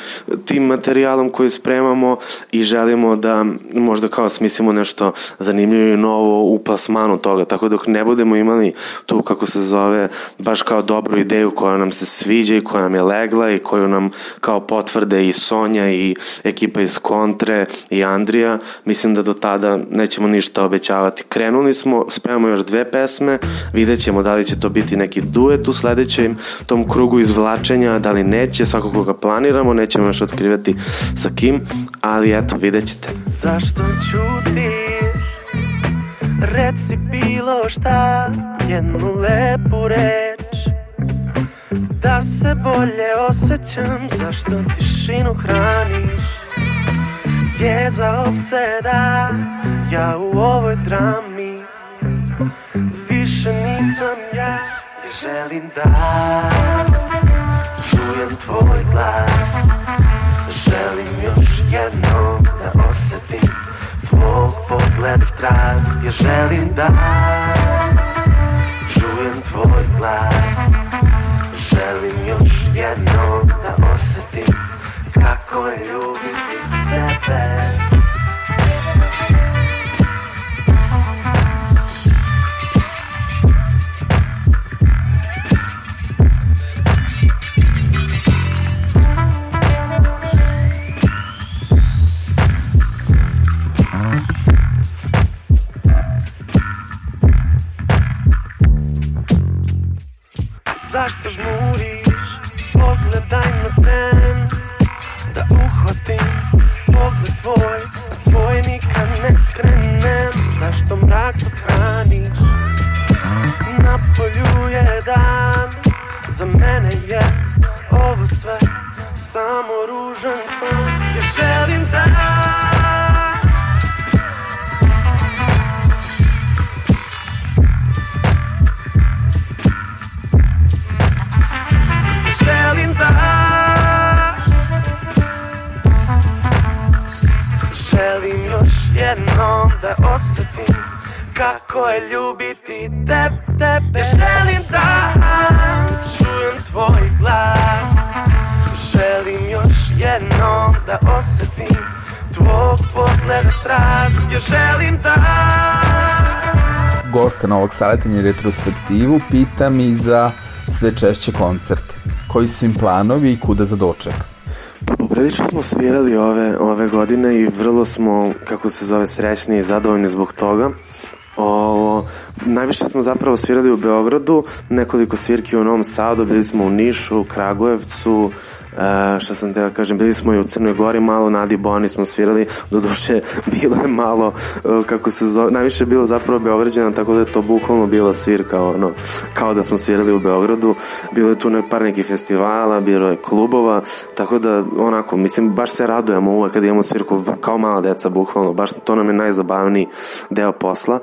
tim materijalom koji spremamo i želimo da možda kao smislimo nešto zanimljivo i novo u plasmanu toga. Tako dok ne budemo imali tu, kako se zove, baš kao dobru ideju koja nam se sviđa i koja nam je legla i koju nam kao potvrde i Sonja i ekipa iz Kontre i Andrija, mislim da do tada nećemo ništa obećavati. Krenuli smo, spremamo još dve pesme, vidjet ćemo da li će to biti neki duet u sledećem tom krugu izvlačenja, da li neće, svako koga planiramo, nećemo još otkrivati sa kim, ali eto, vidjet ćete. Zašto ćutiš? Reci bilo šta, jednu lepu reč Da se bolje osjećam, zašto tišinu hraniš? Jeza opseda, ja u ovoj drami. Više nisam ja, želim da Čujem tvoj glas, želim još jednom da osetim Tvog pogled strast, ja želim da Čujem tvoj glas Želim još jednom da osetim Kako je Gosta novog saletanja i retrospektivu pitam i za sve češće koncerte. Koji su im planovi i kuda za doček? Pa smo svirali ove, ove godine i vrlo smo, kako se zove, srećni i zadovoljni zbog toga. Ovo, najviše smo zapravo svirali u Beogradu, nekoliko svirki u Novom Sadu, bili smo u Nišu, Kragujevcu, e, šta sam te da kažem, bili smo i u Crnoj Gori malo, na Adi Boni smo svirali, do duše bilo je malo, e, kako se zove, najviše je bilo zapravo Beograđana, tako da je to bukvalno bila svirka, ono, kao da smo svirali u Beogradu, bilo je tu ne, par nekih festivala, bilo je klubova, tako da onako, mislim, baš se radujemo uvek kad imamo svirku kao mala deca, bukvalno, baš to nam je najzabavniji deo posla.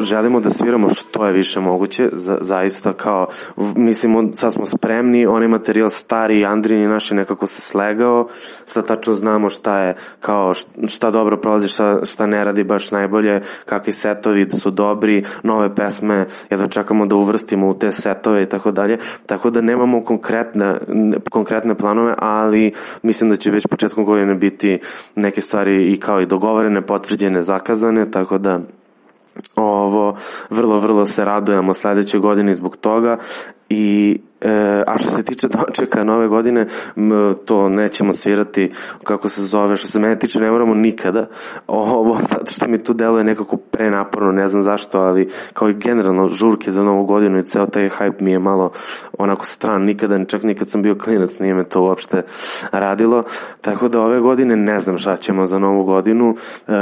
Želimo da sviramo što je više moguće, za, zaista kao, mislimo, sad smo spremni, onaj materijal stari, Andrin i naš je nekako se slegao, sad tačno znamo šta je, kao, šta dobro prolazi, šta, šta ne radi baš najbolje, kakvi setovi su dobri, nove pesme, jedva čekamo da uvrstimo u te setove i tako dalje, tako da nemamo konkretne, konkretne planove, ali mislim da će već početkom godine biti neke stvari i kao i dogovorene, potvrđene, zakazane, tako da ovo vrlo vrlo se radujemo sledeće godine zbog toga i e, a što se tiče dočeka nove godine m, to nećemo svirati kako se zove što se mene tiče ne moramo nikada. Ovo zato što mi tu deluje nekako prenaporno ne znam zašto ali kao i generalno žurke za novu godinu i ceo taj hype mi je malo onako stran. Nikada čak nikad sam bio klinac nije me to uopšte radilo. Tako da ove godine ne znam šta ćemo za novu godinu. E,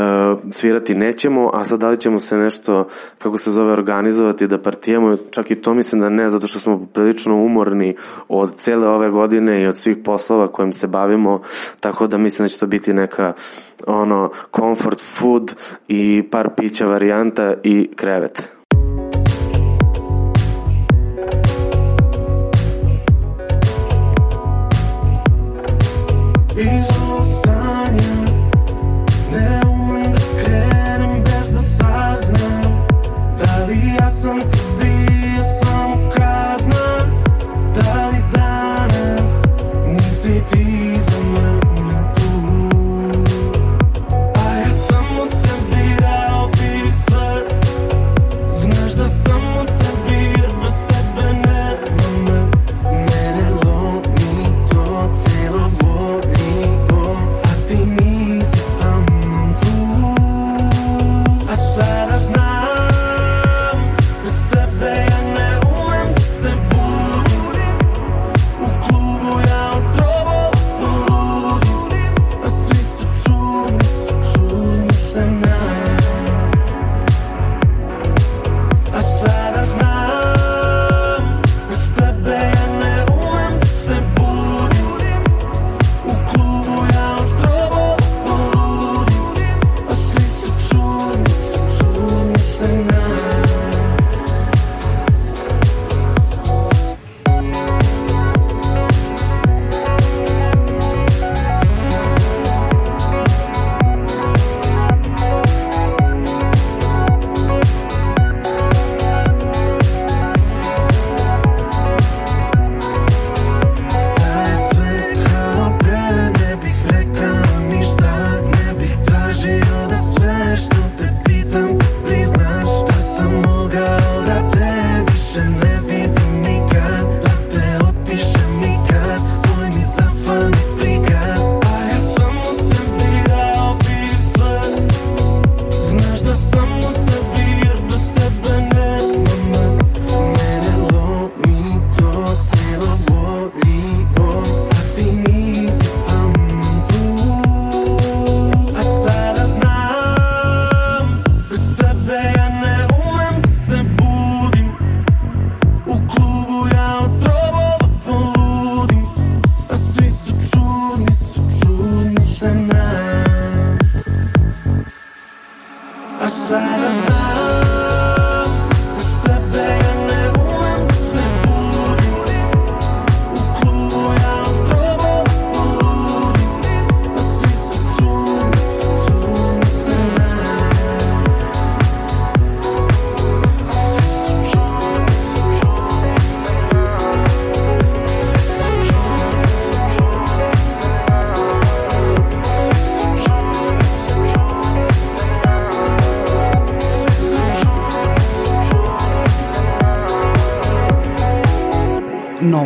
svirati nećemo a sad da li ćemo se nešto kako se zove organizovati da partijamo? Čak i to mislim da ne zato što smo prilično umorni umorni od cele ove godine i od svih poslova kojim se bavimo, tako da mislim da će to biti neka ono comfort food i par pića varijanta i krevet.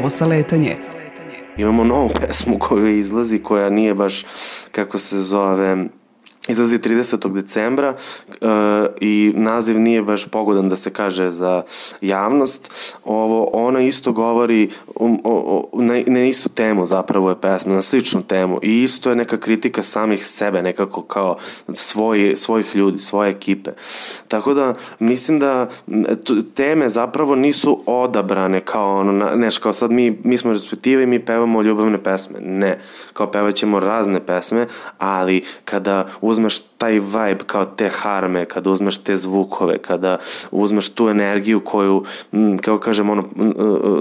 Novo saletanje. Imamo novu pesmu koju izlazi, koja nije baš, kako se zove, izlazi 30. decembra e, i naziv nije baš pogodan da se kaže za javnost. Ovo, ona isto govori um, o, o, na, istu temu zapravo je pesma, na sličnu temu i isto je neka kritika samih sebe, nekako kao svoj, svojih ljudi, svoje ekipe. Tako da mislim da teme zapravo nisu odabrane kao ono, neš, kao sad mi, mi smo respektive i mi pevamo ljubavne pesme. Ne, kao pevaćemo razne pesme, ali kada uzmeš taj vibe kao te harme, kada uzmeš te zvukove, kada uzmeš tu energiju koju, m, kako kažem, ono,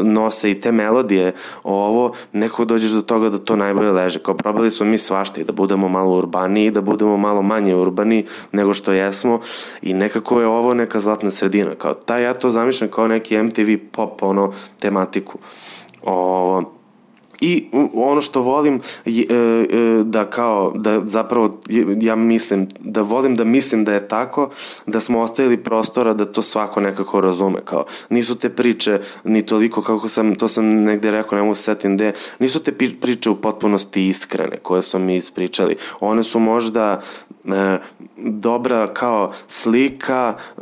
nose i te melodije, ovo, nekako dođeš do toga da to najbolje leže. Kao probali smo mi svašta i da budemo malo urbaniji, da budemo malo manje urbani nego što jesmo i nekako je ovo neka zlatna sredina. Kao taj ja to zamišljam kao neki MTV pop ono tematiku. Ovo, I ono što volim je, e, e, da kao, da zapravo ja mislim, da volim da mislim da je tako, da smo ostavili prostora da to svako nekako razume, kao nisu te priče ni toliko kako sam, to sam negde rekao, ne mogu se setim gde, nisu te priče u potpunosti iskrene koje smo mi ispričali, one su možda e, dobra kao slika e,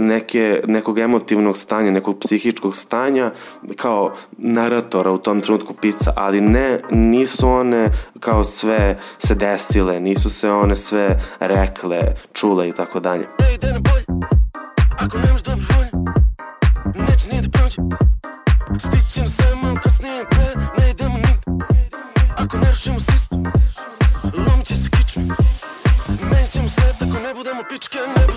neke, nekog emotivnog stanja, nekog psihičkog stanja kao naratora u tom trenutku pica, ali ne, nisu one kao sve se desile, nisu se one sve rekle, čule i tako dalje. Ej, bolje Ako nemaš dobru volju Neće ni da prođe Stići na malo kasnije pre Ne idemo nigde Ako ne rušimo sistem Lomit će se which can never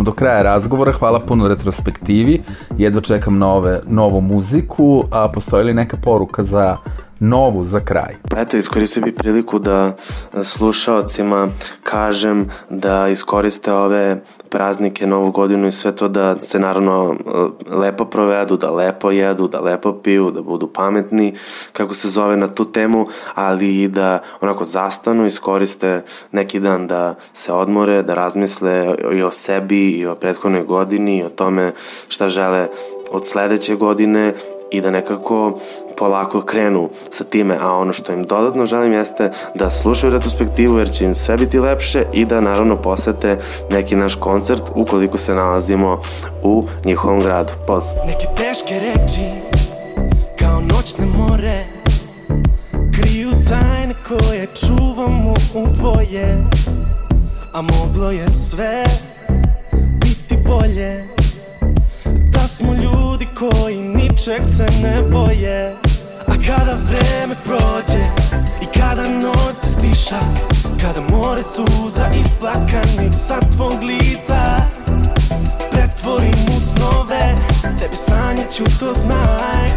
smo do kraja razgovora, hvala puno retrospektivi, jedva čekam nove, novu muziku, a postoji li neka poruka za novu za kraj? Eto, iskoristio bih priliku da slušaocima kažem da iskoriste ove praznike, novu godinu i sve to da se naravno lepo provedu, da lepo jedu, da lepo piju, da budu pametni, kako se zove na tu temu, ali i da onako zastanu, iskoriste neki dan da se odmore, da razmisle i o sebi i o prethodnoj godini i o tome šta žele od sledeće godine i da nekako polako krenu sa time, a ono što im dodatno želim jeste da slušaju retrospektivu jer će im sve biti lepše i da naravno posete neki naš koncert ukoliko se nalazimo u njihovom gradu. Pozdrav! Neke teške reči Kao noćne more Kriju tajne koje čuvamo u dvoje A moglo je sve Biti bolje smo ljudi koji ničeg se ne boje. A kada vreme prođe I kada noć se stiša Kada more suza isplakanih sa tvog lica pretvorim u snove Tebi sanjaću to znaj.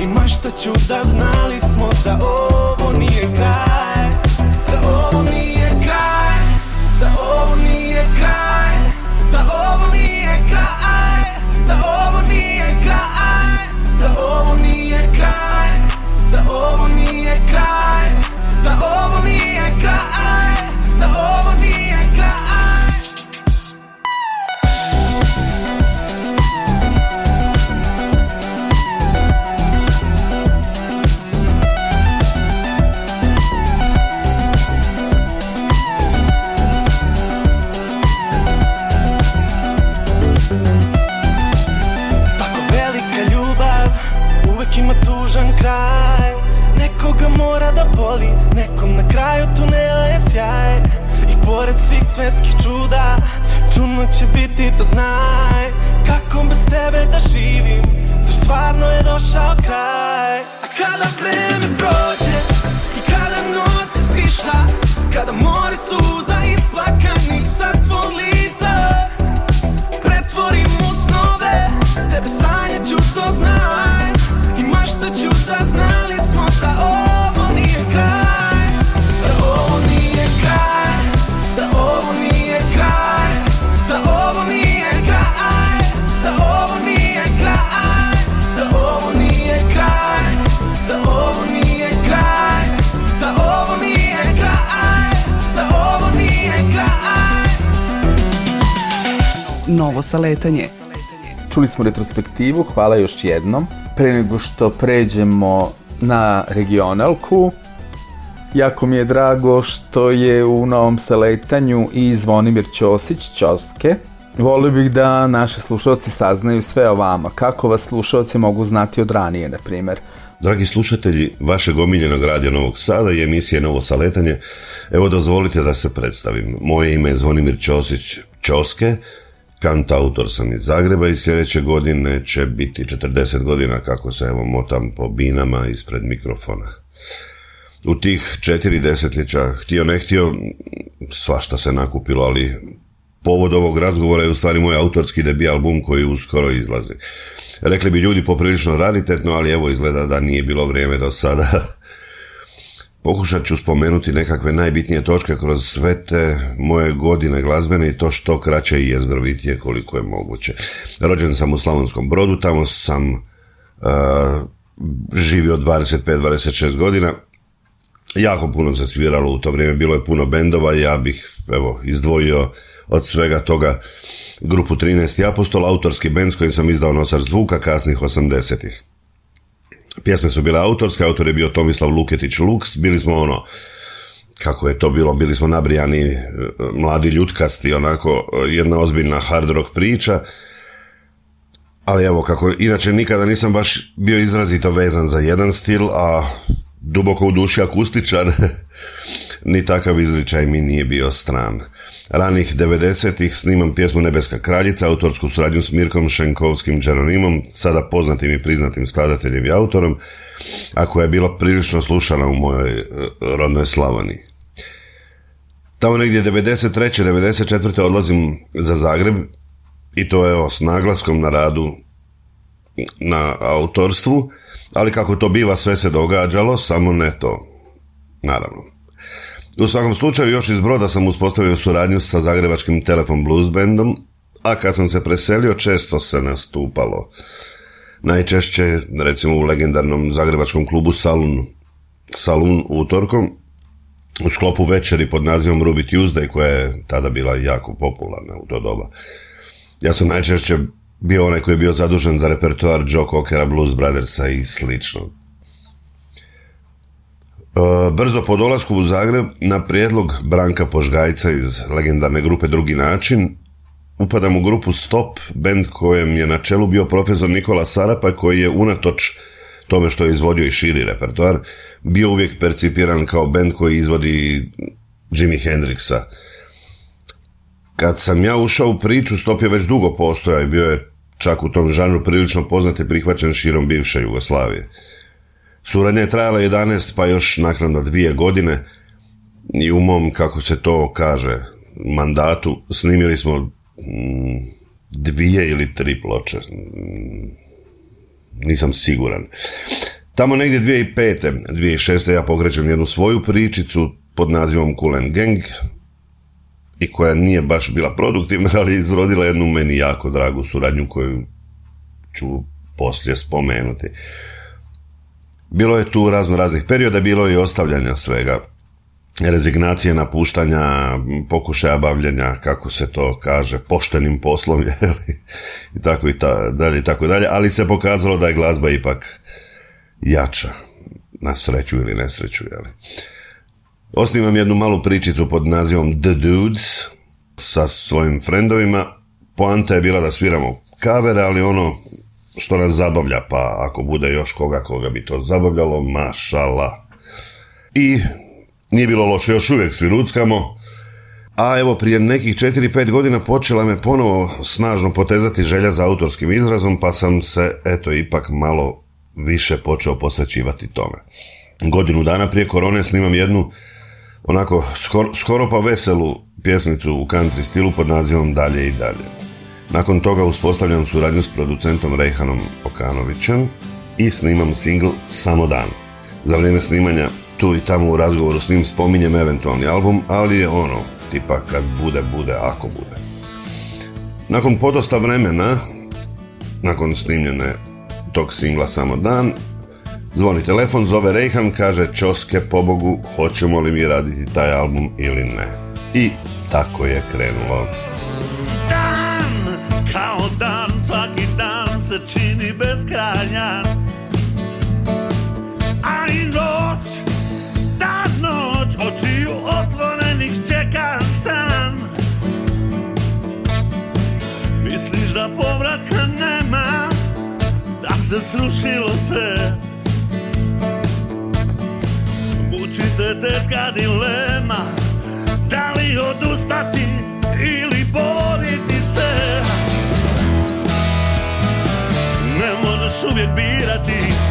I maštaću da znali smo da ovo nije kraj Da ovo nije kraj Da Da ovo nije kraj Da ovo nije kraj tužan kraj. Nekoga mora da boli, nekom na kraju tunela je sjaj. I pored svih svetskih čuda, čudno će biti to znaj. Kako bez tebe da živim, zar stvarno je došao kraj? A kada vreme prođe i kada noć se stiša Kada more suza isplakanih sa tvog lica pretvorim u snove Tebe sanjaću, to znaj da Novo saletanje Čuli smo retrospektivu, hvala još jednom. Pre nego što pređemo na regionalku, jako mi je drago što je u novom saletanju i Zvonimir Ćosić, Ćoske. Volio bih da naši slušalci saznaju sve o vama. Kako vas slušalci mogu znati od ranije, na primjer? Dragi slušatelji vašeg omiljenog radija Novog Sada i emisije Novo Saletanje, evo dozvolite da se predstavim. Moje ime je Zvonimir Ćosić Ćoske, kant autor sam iz Zagreba i sljedeće godine će biti 40 godina kako se evo motam po binama ispred mikrofona. U tih četiri desetljeća, htio ne htio, svašta se nakupilo, ali povod ovog razgovora je u stvari moj autorski debi album koji uskoro izlazi. Rekli bi ljudi poprilično raritetno, ali evo izgleda da nije bilo vrijeme do sada. Pokušat ću spomenuti nekakve najbitnije točke kroz sve te moje godine glazbene i to što kraće i jezgrovitije koliko je moguće. Rođen sam u Slavonskom brodu, tamo sam uh, živio 25-26 godina. Jako puno se sviralo u to vrijeme, bilo je puno bendova i ja bih evo, izdvojio od svega toga grupu 13. apostol, autorski bend s kojim sam izdao nosač zvuka kasnih 80-ih. Pjesme su bile autorske, autor je bio Tomislav Luketić Lux, bili smo ono, kako je to bilo, bili smo nabrijani e, mladi ljutkasti, onako e, jedna ozbiljna hard rock priča, ali evo kako, inače nikada nisam baš bio izrazito vezan za jedan stil, a duboko u duši akustičar, ni takav izričaj mi nije bio stran. Ranih 90-ih snimam pjesmu Nebeska kraljica, autorsku suradnju s Mirkom Šenkovskim Džeronimom, sada poznatim i priznatim skladateljem i autorom, a koja je bila prilično slušana u mojoj e, rodnoj Slavoniji. Tamo negdje 93. 94. odlazim za Zagreb i to evo s naglaskom na radu na autorstvu, ali kako to biva sve se događalo, samo ne to. Naravno. U svakom slučaju još iz Broda sam uspostavio suradnju sa zagrebačkim Telefon Blues Bandom, a kad sam se preselio često se nastupalo. Najčešće, recimo u legendarnom zagrebačkom klubu Salun, Salun utorkom, u sklopu večeri pod nazivom Ruby Tuesday koja je tada bila jako popularna u to doba. Ja sam najčešće bio onaj koji je bio zadužen za repertoar Joe Cockera, Blues Brothersa i slično. E, brzo po dolasku u Zagreb, na prijedlog Branka Požgajca iz legendarne grupe Drugi način, upadam u grupu Stop, band kojem je na čelu bio profesor Nikola Sarapa koji je unatoč tome što je izvodio i širi repertoar, bio uvijek percipiran kao band koji izvodi Jimi Hendrixa. Kad sam ja ušao u priču, Stop je već dugo postojao i bio je čak u tom žanru prilično poznat i prihvaćen širom bivše Jugoslavije. Suradnja je trajala 11 pa još naknadno dvije godine i u mom, kako se to kaže, mandatu snimili smo mm, dvije ili tri ploče. Mm, nisam siguran. Tamo negdje 2005. 2006. ja pokrećem jednu svoju pričicu pod nazivom and Gang i koja nije baš bila produktivna, ali izrodila jednu meni jako dragu suradnju koju ću poslije spomenuti. Bilo je tu razno raznih perioda, bilo je i ostavljanja svega. Rezignacije, napuštanja, pokušaja bavljenja, kako se to kaže, poštenim poslom, jeli? i tako i ta, dalje, i tako dalje, ali se pokazalo da je glazba ipak jača, na sreću ili nesreću, jeli. Osnivam jednu malu pričicu pod nazivom The Dudes sa svojim frendovima. Poanta je bila da sviramo kavere, ali ono što nas zabavlja, pa ako bude još koga koga bi to zabavljalo, mašala. I nije bilo loše, još uvijek svi luckamo, a evo prije nekih 4-5 godina počela me ponovo snažno potezati želja za autorskim izrazom, pa sam se, eto, ipak malo više počeo posvećivati tome. Godinu dana prije korone snimam jednu onako skoro, skoro pa veselu pjesmicu u country stilu pod nazivom Dalje i dalje. Nakon toga uspostavljam suradnju s producentom Rejhanom Okanovićem i snimam singl Samo dan. Za vrijeme snimanja tu i tamo u razgovoru s njim spominjem eventualni album, ali je ono, tipa kad bude, bude, ako bude. Nakon podosta vremena, nakon snimljene tog singla Samo dan, zvoni telefon, zove Rejhan, kaže Čoske, pobogu, hoćemo li mi raditi taj album ili ne. I tako je krenulo. Kao dan, svaki dan se čini beskrajan A i noć, ta noć Očiju otvorenih čekaš san. Misliš da povratka nema Da se srušilo sve? Muči te teška dilema Da li odustati Ne možeš uvijek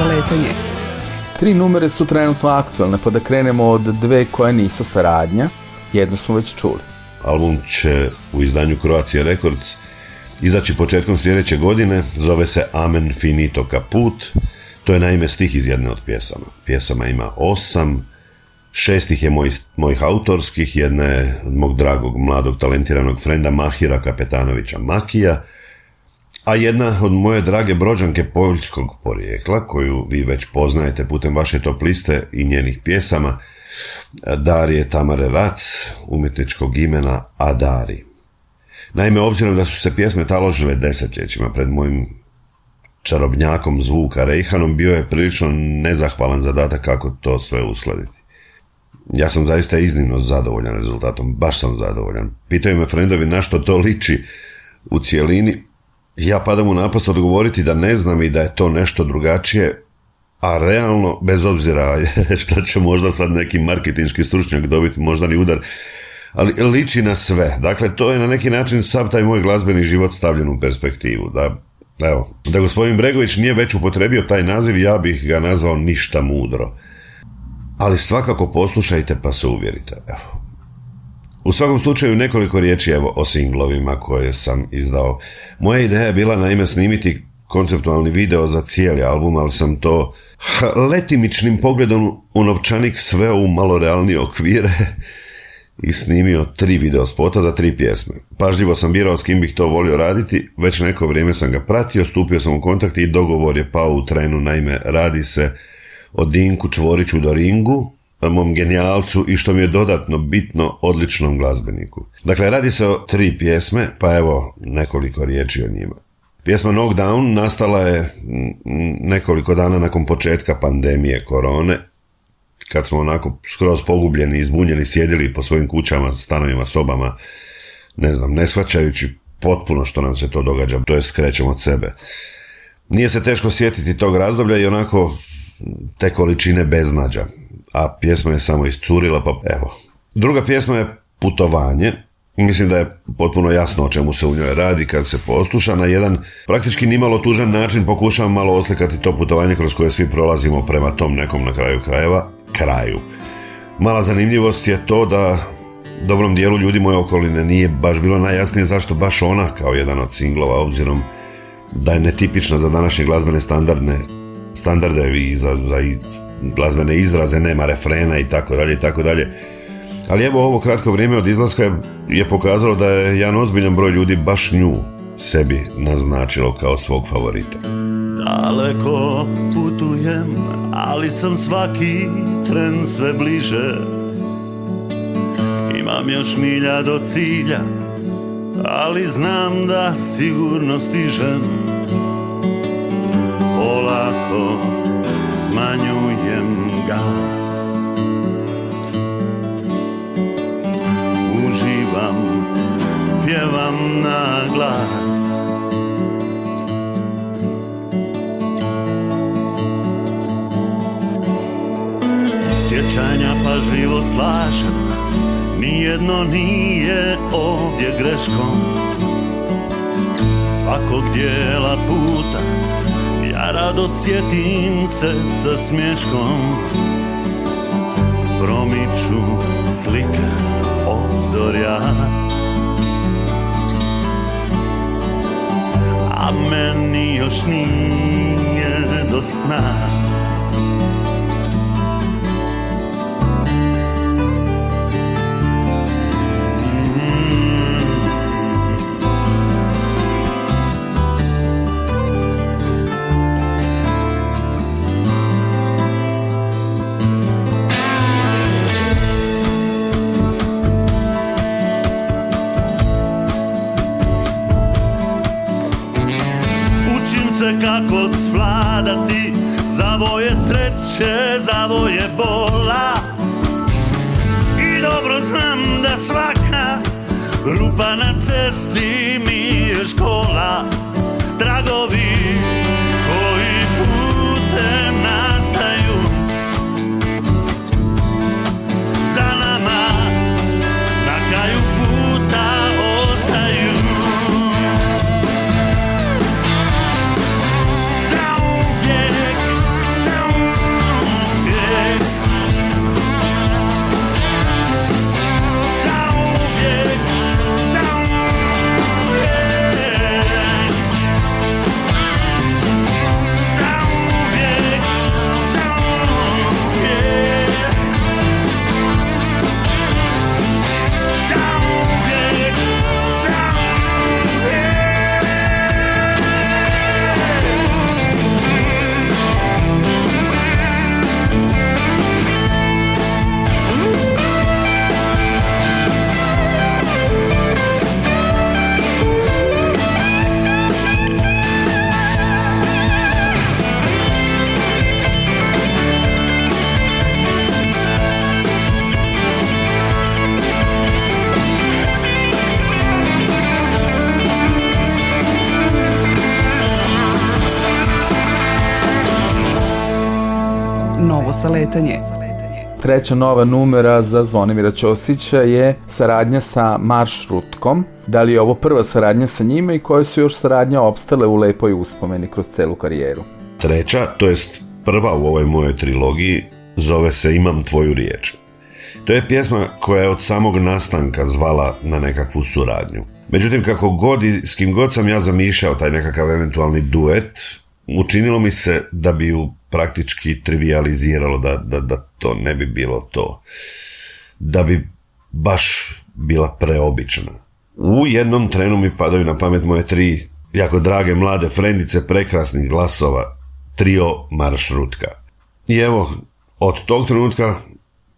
Novo saletanje. Tri numere su trenutno aktualne, pa da krenemo od dve koje nisu saradnja. Jednu smo već čuli. Album će u izdanju Croatia Records izaći početkom sljedeće godine, zove se Amen Finito Caput. To je naime stih iz jedne od pjesama. Pjesama ima osam, šest ih je moj, mojih autorskih, jedna je od mog dragog, mladog, talentiranog frenda Mahira Kapetanovića Makija, a jedna od moje drage brođanke poljskog porijekla, koju vi već poznajete putem vaše top liste i njenih pjesama, Darije Tamare Rat, umjetničkog imena Adari. Naime, obzirom da su se pjesme taložile desetljećima pred mojim čarobnjakom zvuka Rejhanom, bio je prilično nezahvalan zadatak kako to sve uskladiti. Ja sam zaista iznimno zadovoljan rezultatom, baš sam zadovoljan. Pitaju me frendovi na što to liči u cijelini. Ja padam u napast odgovoriti da ne znam i da je to nešto drugačije, a realno, bez obzira što će možda sad neki marketinški stručnjak dobiti moždani udar, ali liči na sve. Dakle, to je na neki način sav taj moj glazbeni život stavljen u perspektivu. Da, evo, da gospodin Bregović nije već upotrebio taj naziv, ja bih ga nazvao ništa mudro. Ali svakako poslušajte pa se uvjerite. Evo. U svakom slučaju nekoliko riječi evo o singlovima koje sam izdao. Moja ideja je bila naime snimiti konceptualni video za cijeli album, ali sam to letimičnim pogledom u novčanik sveo u malo realnije okvire i snimio tri video spota za tri pjesme. Pažljivo sam birao s kim bih to volio raditi, već neko vrijeme sam ga pratio, stupio sam u kontakt i dogovor je pao u trenu, naime radi se o Dinku Čvoriću do Ringu, mom genijalcu i što mi je dodatno bitno odličnom glazbeniku. Dakle, radi se o tri pjesme, pa evo nekoliko riječi o njima. Pjesma Knockdown nastala je nekoliko dana nakon početka pandemije korone, kad smo onako skroz pogubljeni, izbunjeni, sjedili po svojim kućama, stanovima, sobama, ne znam, ne shvaćajući potpuno što nam se to događa, to je skrećemo od sebe. Nije se teško sjetiti tog razdoblja i onako te količine beznađa, a pjesma je samo iscurila, pa evo. Druga pjesma je Putovanje, Mislim da je potpuno jasno o čemu se u njoj radi kad se posluša. Na jedan praktički nimalo tužan način pokušavam malo oslikati to putovanje kroz koje svi prolazimo prema tom nekom na kraju krajeva kraju. Mala zanimljivost je to da dobrom dijelu ljudi moje okoline nije baš bilo najjasnije zašto baš ona kao jedan od singlova obzirom da je netipična za današnje glazbene standardne standarde i za, za glazbene izraze, nema refrena i tako dalje i tako dalje. Ali evo ovo kratko vrijeme od izlaska je, je pokazalo da je jedan ozbiljan broj ljudi baš nju sebi naznačilo kao svog favorita. Daleko putujem, ali sam svaki tren sve bliže Imam još milja do cilja, ali znam da sigurno stižem Polako smanjujem gas. Uživam, pjevam na glas. Sjećanja pažljivo slažem Nijedno nije ovdje greškom. Svakog dijela puta Ja rado sjetim se sa smješkom Promiču slike obzorja A meni još nije do sna svladati Zavoje sreće, zavoje bola. I dobro znam da svaka Rupa na cesti mi je škola. Tragovi saletanje. Treća nova numera za Zvonimira Ćosića je saradnja sa Maršrutkom. Da li je ovo prva saradnja sa njima i koje su još saradnje opstale u lepoj uspomeni kroz celu karijeru? Treća, to jest prva u ovoj mojoj trilogiji, zove se Imam tvoju riječ. To je pjesma koja je od samog nastanka zvala na nekakvu suradnju. Međutim, kako god i s kim god sam ja zamišljao taj nekakav eventualni duet, učinilo mi se da bi ju praktički trivializiralo, da, da, da to ne bi bilo to. Da bi baš bila preobična. U jednom trenu mi padaju na pamet moje tri jako drage mlade frendice prekrasnih glasova, trio maršrutka. I evo, od tog trenutka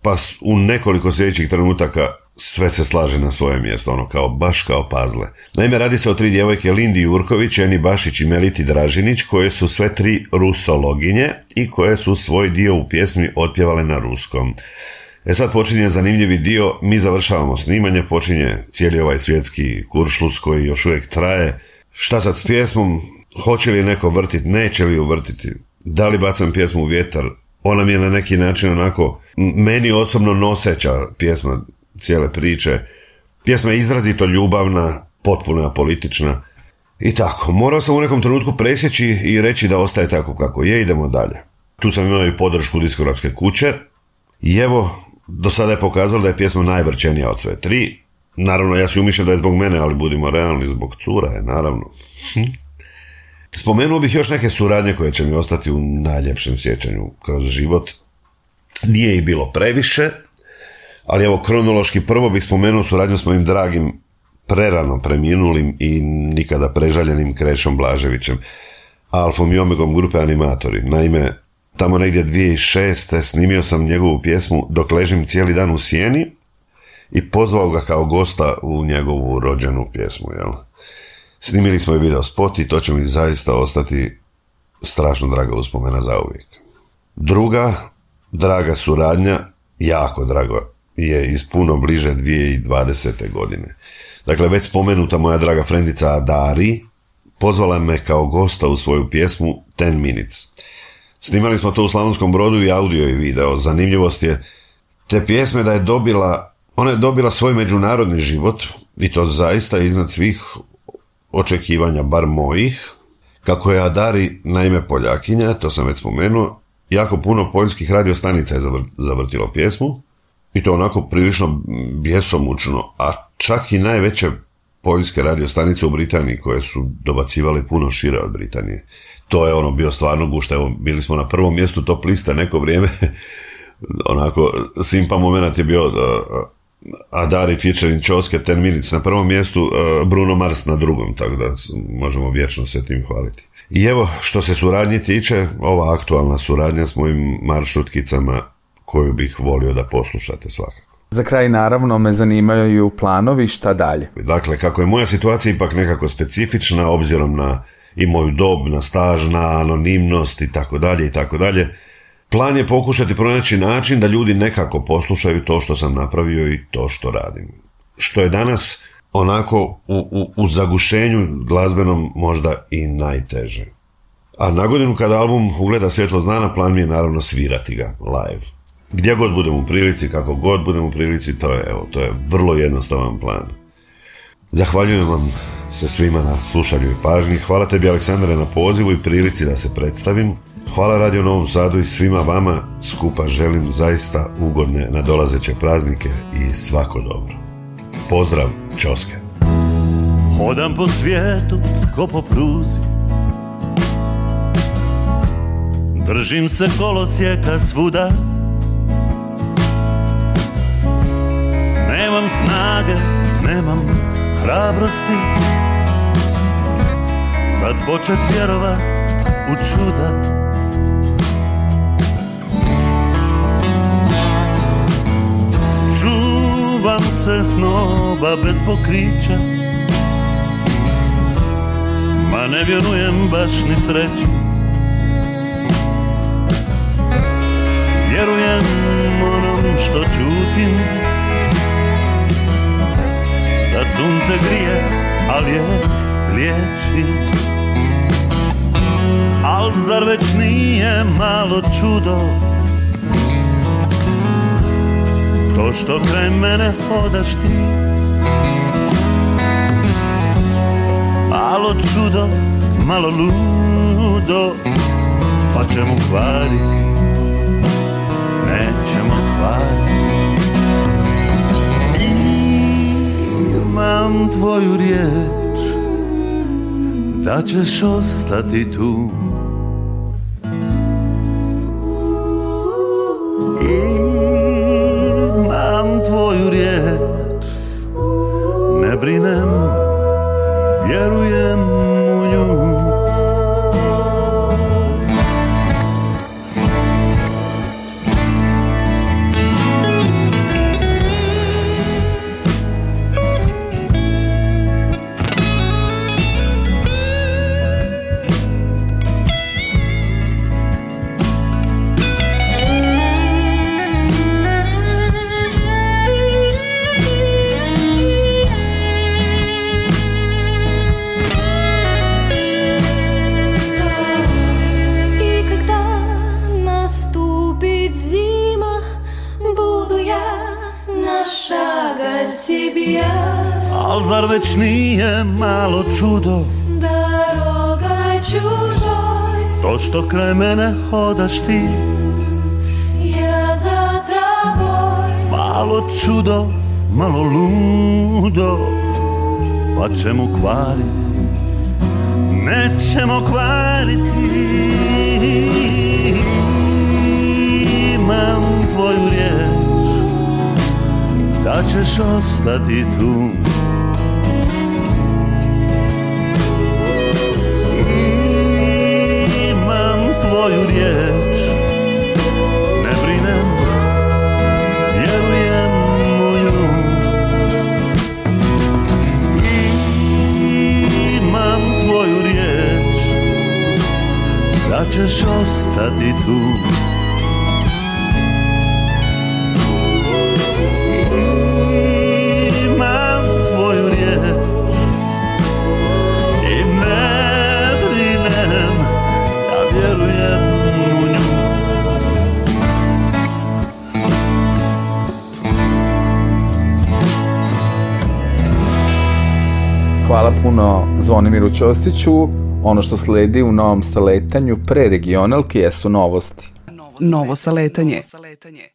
pa u nekoliko sljedećih trenutaka sve se slaže na svoje mjesto, ono kao baš kao pazle. Naime, radi se o tri djevojke Lindi Jurković, Eni Bašić i Meliti Dražinić, koje su sve tri rusologinje i koje su svoj dio u pjesmi otpjevale na ruskom. E sad počinje zanimljivi dio, mi završavamo snimanje, počinje cijeli ovaj svjetski kuršlus koji još uvijek traje. Šta sad s pjesmom? Hoće li neko vrtiti, neće li ju vrtiti? Da li bacam pjesmu u vjetar? Ona mi je na neki način onako, meni osobno noseća pjesma cijele priče. Pjesma je izrazito ljubavna, potpuno apolitična i tako. Morao sam u nekom trenutku presjeći i reći da ostaje tako kako je, idemo dalje. Tu sam imao i podršku diskografske kuće i evo, do sada je pokazalo da je pjesma najvrčenija od sve tri. Naravno, ja si umišljam da je zbog mene, ali budimo realni, zbog cura je, naravno. Spomenuo bih još neke suradnje koje će mi ostati u najljepšem sjećanju kroz život. Nije ih bilo previše, ali evo kronološki prvo bih spomenuo suradnju s mojim dragim prerano preminulim i nikada prežaljenim Krešom Blaževićem, alfom i omegom grupe animatori. Naime, tamo negdje 2006. snimio sam njegovu pjesmu Dok ležim cijeli dan u sjeni i pozvao ga kao gosta u njegovu rođenu pjesmu. Jel? Snimili smo i video spot i to će mi zaista ostati strašno draga uspomena za uvijek. Druga draga suradnja, jako drago, je iz puno bliže 2020. godine. Dakle, već spomenuta moja draga frendica Adari pozvala me kao gosta u svoju pjesmu 10 Minutes. Snimali smo to u Slavonskom brodu i audio i video. Zanimljivost je te pjesme da je dobila, ona je dobila svoj međunarodni život i to zaista iznad svih očekivanja, bar mojih. Kako je Adari naime Poljakinja, to sam već spomenuo, jako puno poljskih radiostanica je zavr- zavrtilo pjesmu i to onako prilično bjesomučno, a čak i najveće poljske radiostanice u Britaniji koje su dobacivali puno šire od Britanije. To je ono bio stvarno gušta, evo bili smo na prvom mjestu top liste neko vrijeme, onako simpa moment je bio uh, Adari featuring Čoske 10 minutes na prvom mjestu, uh, Bruno Mars na drugom, tako da možemo vječno se tim hvaliti. I evo, što se suradnje tiče, ova aktualna suradnja s mojim maršutkicama koju bih volio da poslušate svakako. Za kraj naravno me zanimaju planovi šta dalje. Dakle, kako je moja situacija ipak nekako specifična, obzirom na i moju dob, na staž, na anonimnost i tako dalje i tako dalje, plan je pokušati pronaći način da ljudi nekako poslušaju to što sam napravio i to što radim. Što je danas onako u, u, u zagušenju glazbenom možda i najteže. A na godinu kada album ugleda svjetlo znana, plan mi je naravno svirati ga live. Gdje god budem u prilici, kako god budem u prilici, to je, evo, to je vrlo jednostavan plan. Zahvaljujem vam se svima na slušanju i pažnji. Hvala tebi Aleksandre na pozivu i prilici da se predstavim. Hvala Radio Novom Sadu i svima vama skupa želim zaista ugodne nadolazeće praznike i svako dobro. Pozdrav, Ćoske. Hodam po svijetu ko po pruzi Držim se kolosijeka svuda snage, nemam hrabrosti. Sad počet vjerovat u čuda. Čuvam se snova bez pokrića. Ma ne vjerujem baš ni sreći. Vjerujem onom što čutim Da sunce grije, a lijek liječi. Al zar već nije malo čudo? To što kraj mene hodaš ti. Malo čudo, malo ludo Pa ćemo kvariti Nećemo kvariti Imam tvoju riječ Da ćeš ostati tu. Imam tvoju riječ Ne brinem Vjerujem Al zar već nije malo čudo? Дорога чужой, To što kraj mene hodaš ti? Я за тобой. Malo čudo, malo ludo. Pa čemu kvariti Nećemo kvariti. Imam tvoju riječ. Da ćeš ostati tu ćeš ostati tu Imam tvoju riječ I ne brinem Ja vjerujem u nju Hvala puno Zvonimiru Ćosiću. Ono što sledi u novom saletanju pre regionalke jesu novosti. Novo saletanje.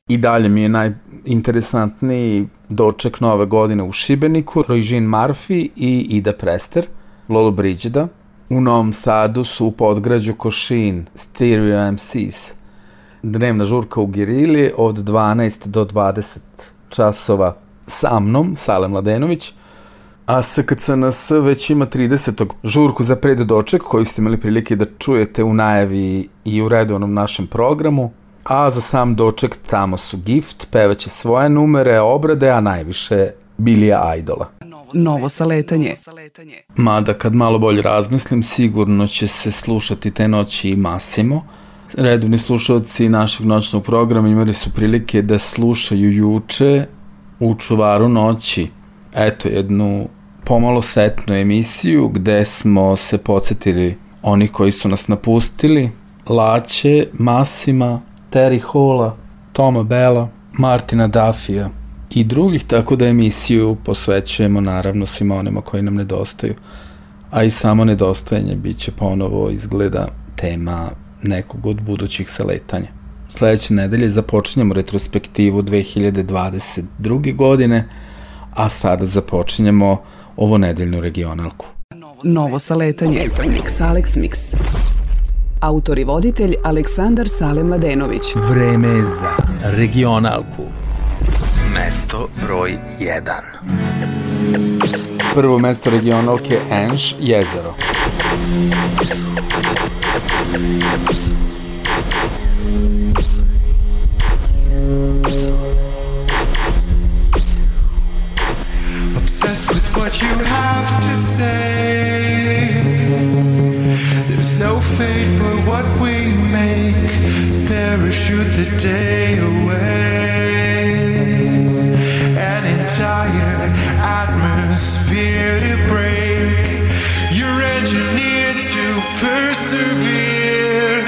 I dalje mi je najinteresantniji doček nove godine u Šibeniku, Rojžin Marfi i Ida Prester, Lolo Brigida. U Novom Sadu su u podgrađu Košin, Stereo MCs. Dnevna žurka u Girili od 12 do 20 časova sa mnom, Sale Mladenović, a SKCNS već ima 30. žurku za preddoček koju ste imali prilike da čujete u najavi i u redovnom našem programu. A za sam doček tamo su Gift, pevaće svoje numere, obrade, a najviše Bilija Idola. Novo saletanje. Mada kad malo bolje razmislim, sigurno će se slušati te noći i Massimo. Redovni slušalci našeg noćnog programa imali su prilike da slušaju juče u čuvaru noći eto jednu pomalo setnu emisiju gde smo se podsjetili oni koji su nas napustili, Laće, Masima, Terry Hola, Toma Bela, Martina Dafija i drugih, tako da emisiju posvećujemo naravno svima onima koji nam nedostaju. A i samo nedostajanje bit će ponovo izgleda tema nekog od budućih saletanja. Sledeće nedelje započinjemo retrospektivu 2022. godine, a sada započinjemo ovo nedeljnu regionalku. Novo saletanje. Mix Alex Mix. Autor i voditelj Aleksandar Sale Mladenović. Vreme je za regionalku. Mesto broj 1. Prvo mesto regionalke Enš, jezero. Obsessed what you have to say. There's no fate but what we make. Parachute the day away. An entire atmosphere to break. You're engineered to persevere.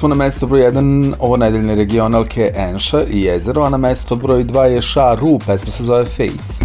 smo na mesto broj 1 ovo nedeljne regionalke Enša i jezero, a na mesto broj 2 je Ša Ru, pesma se zove Face.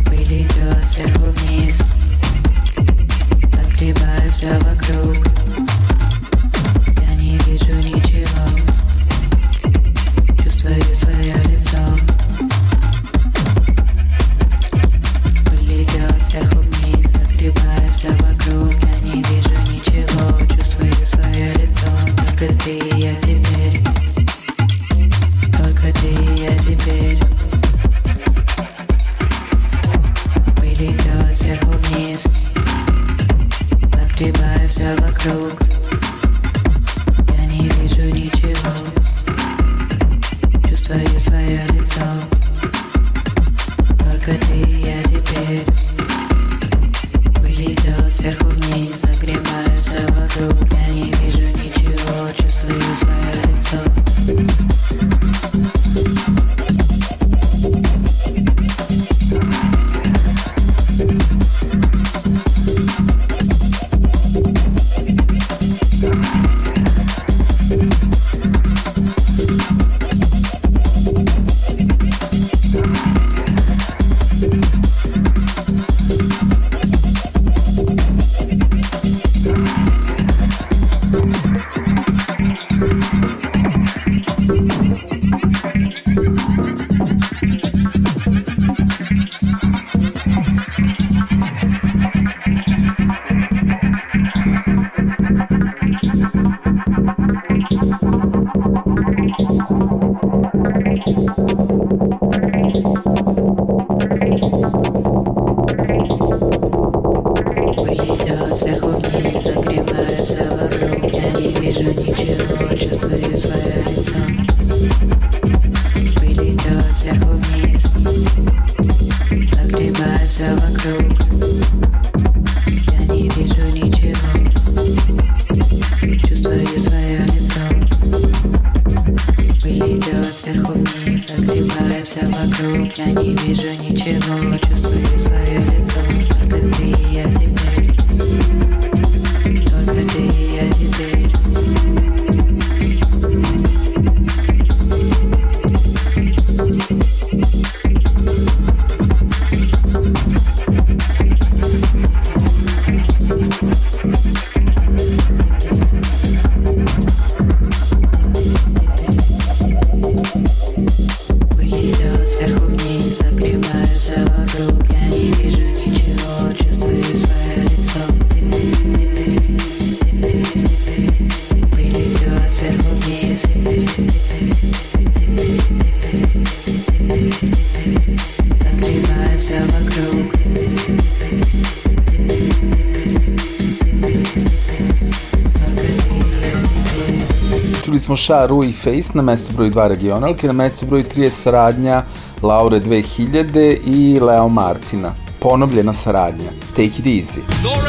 Sharu i Face na mesto broj 2 regionalke, na mesto broj 3 je saradnja Laure 2000 i Leo Martina. Ponovljena saradnja. Take it easy. Dora!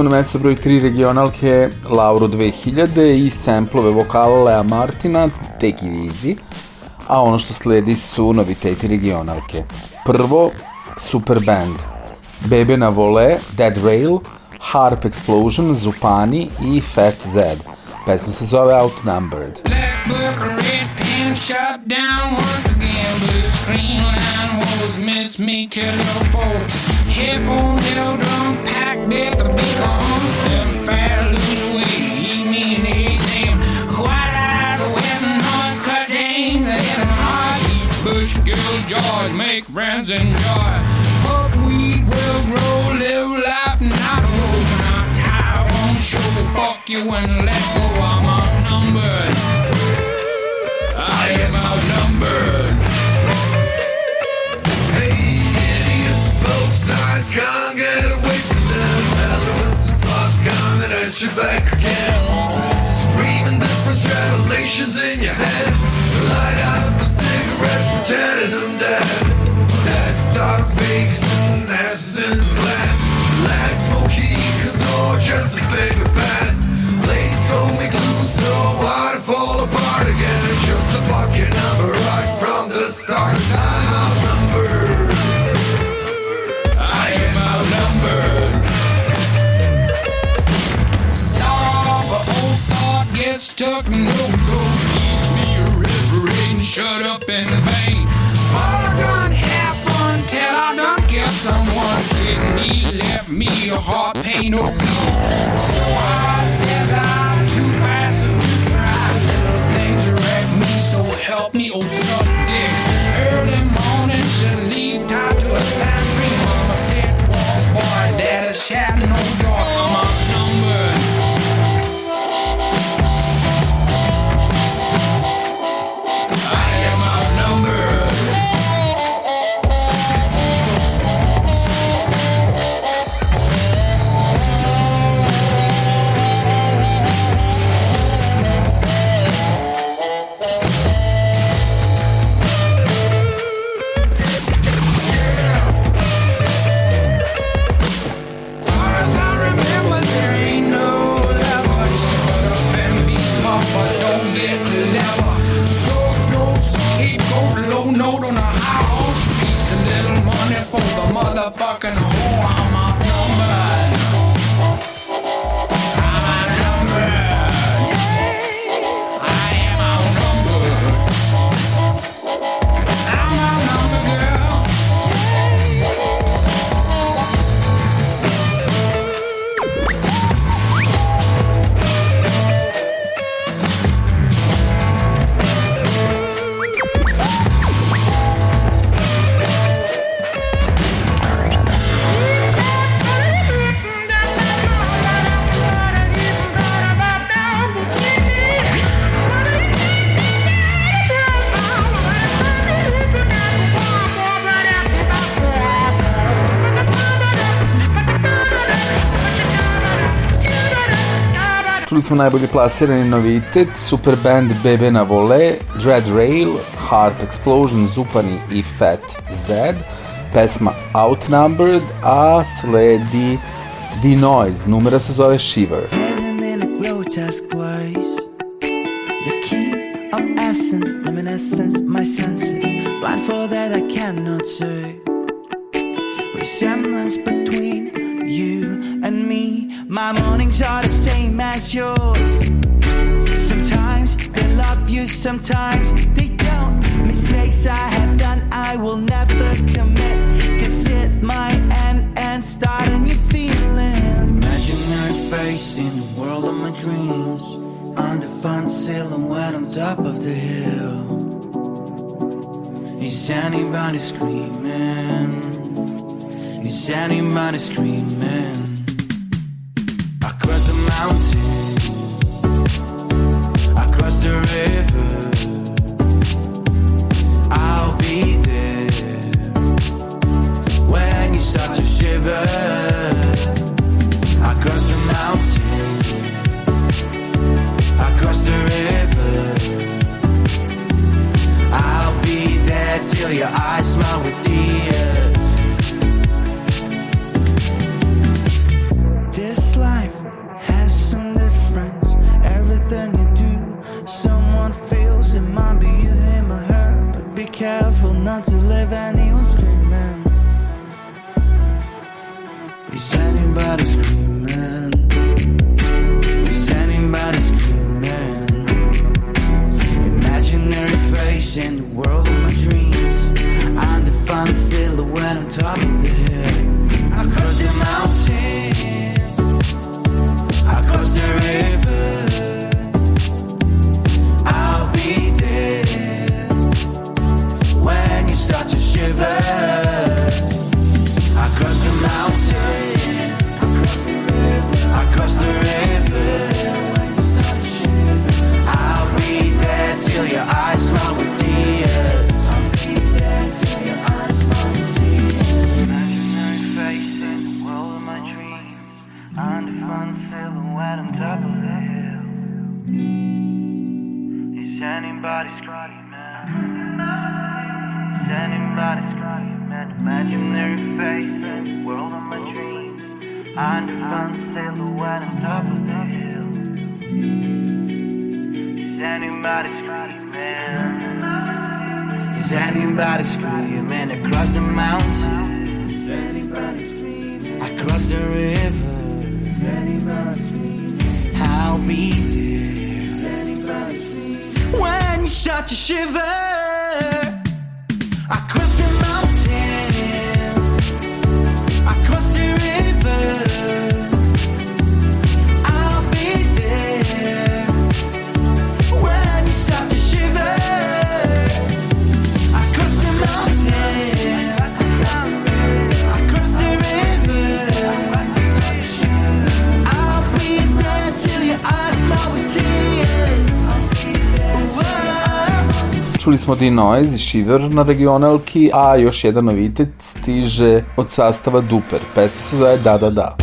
Smo na mesto broj 3 regionalke Lauru 2000 i samplove vokala Lea Martina Take It Easy, a ono što sledi su noviteti regionalke. Prvo, Super Band, Bebe na vole, Dead Rail, Harp Explosion, Zupani i Fat Zed. Pesma se zove Outnumbered. book, red pen shut down once again. Blue screen miss me killer four. Headphone nail drum packed at the beat on seven fair lose weight. Eat me in the eight name. White eyes, wet noise, cutting the head and. Eat bush girl George, make friends enjoy. Puff weed will grow, live life, not. Not I won't show. Fuck you and let go. I'm outnumbered. You back again. Screaming different revelations in your head. Light up a cigarette, pretending I'm dead. Head start fakes and asses in the glass. Last smoky, cause all just a figure past. Blades hold me glued so me a heart pain no flow. So I says I'm too fast to try. Little things wreck me, so help me, oh suck dick. Early morning should leave tied to a sand tree. Mama said, poor boy, daddy shat motherfucking Čuli smo najbolje plasirani novitet, super band Bebe na vole, Dread Rail, Harp Explosion, Zupani i Fat Zed, pesma Outnumbered, a sledi D-Noise, numera se zove Shiver. In a grotesque place. The key of essence, luminescence, my senses. Blindfolded, I cannot see. Resemblance between you and me. My mornings are the same as yours. Sometimes they love you, sometimes they don't. Mistakes I have done, I will never commit. Cause it might end and start a new feeling. Imaginary face in the world of my dreams. Undefined silhouette on top of the hill. Is anybody screaming? Is anybody screaming? Across the mountain, across the river, I'll be there. When you start to shiver. To anyone screaming. Is anybody screaming? Is anybody screaming? Imaginary face in the world of my dreams. I'm the fun silhouette on top of The world of my dreams. Silhouette on top of the hill. Is anybody screaming? Is anybody screaming across the mountains? Is anybody screaming across the river? Is anybody screaming? I'll be there. Is anybody screaming when you start to shiver? Across the mountain, across the Čuli smo The Noise i Shiver na regionalki, a još jedan novitet stiže od sastava Duper. Pesma se zove Da Da Da.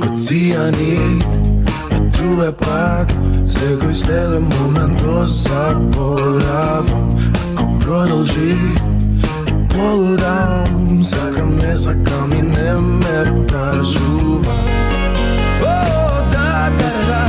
Kod cianid Me truje pak Sve koji slede moment to zaboravam Ako prodolži Poludam Sakam ne sakam i ne me pražuva. O, da, da, da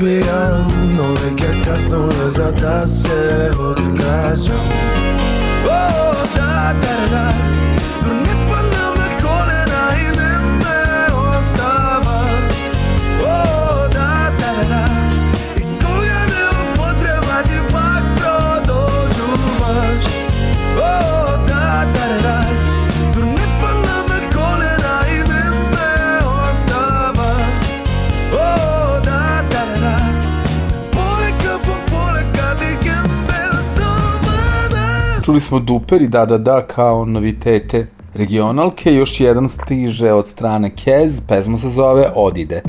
odbijam vek je kasno ne za da se odkažem O, da, da, da Durni Čuli smo Duper i Da Da Da kao novitete regionalke. Još jedan stiže od strane Kez, pesma se zove Odide.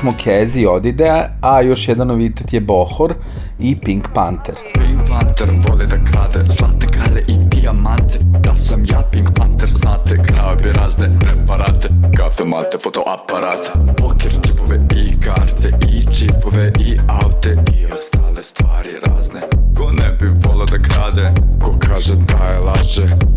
Smo Kezi i Odidea, a još jedan novitet je Bohor i Pink Panther. Pink Panther voli da krade Zlate kale i dijamante. Da sam ja Pink Panther Znate, krao bi razne preparate. Kafe, mate, fotoaparat Poker, čipove i karte I čipove i aute I ostale stvari razne. Ko ne bi volio da krade Ko kaže da je laže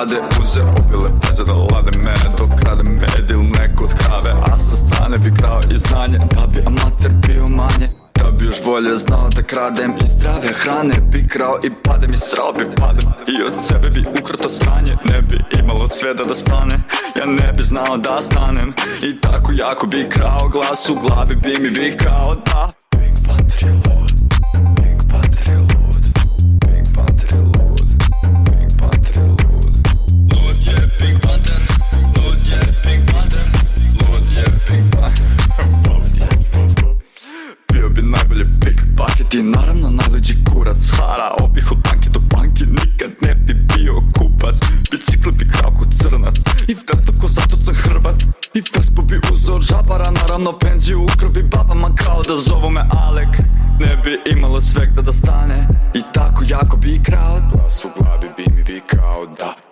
prade Uze obile peze da lade me Dok krade med ili neko od krave. A sa strane bi krao i znanje Da bi amater bio manje. Da bi još bolje znao da kradem iz zdrave hrane Bi krao i padem i srao bi padem. I od sebe bi ukrato sranje Ne bi imalo sveda da stane Ja ne bi znao da stanem I tako jako bi krao glas u glavi bi mi vikao da I Vespa ko zatocan Hrvat. I Vespu bi uzeo od Naravno penziju ukro bi babama Kao da zovu me Alek. Ne bi imalo svegda da stane. I tako jako bi krao Glas u glavi bi mi vikao da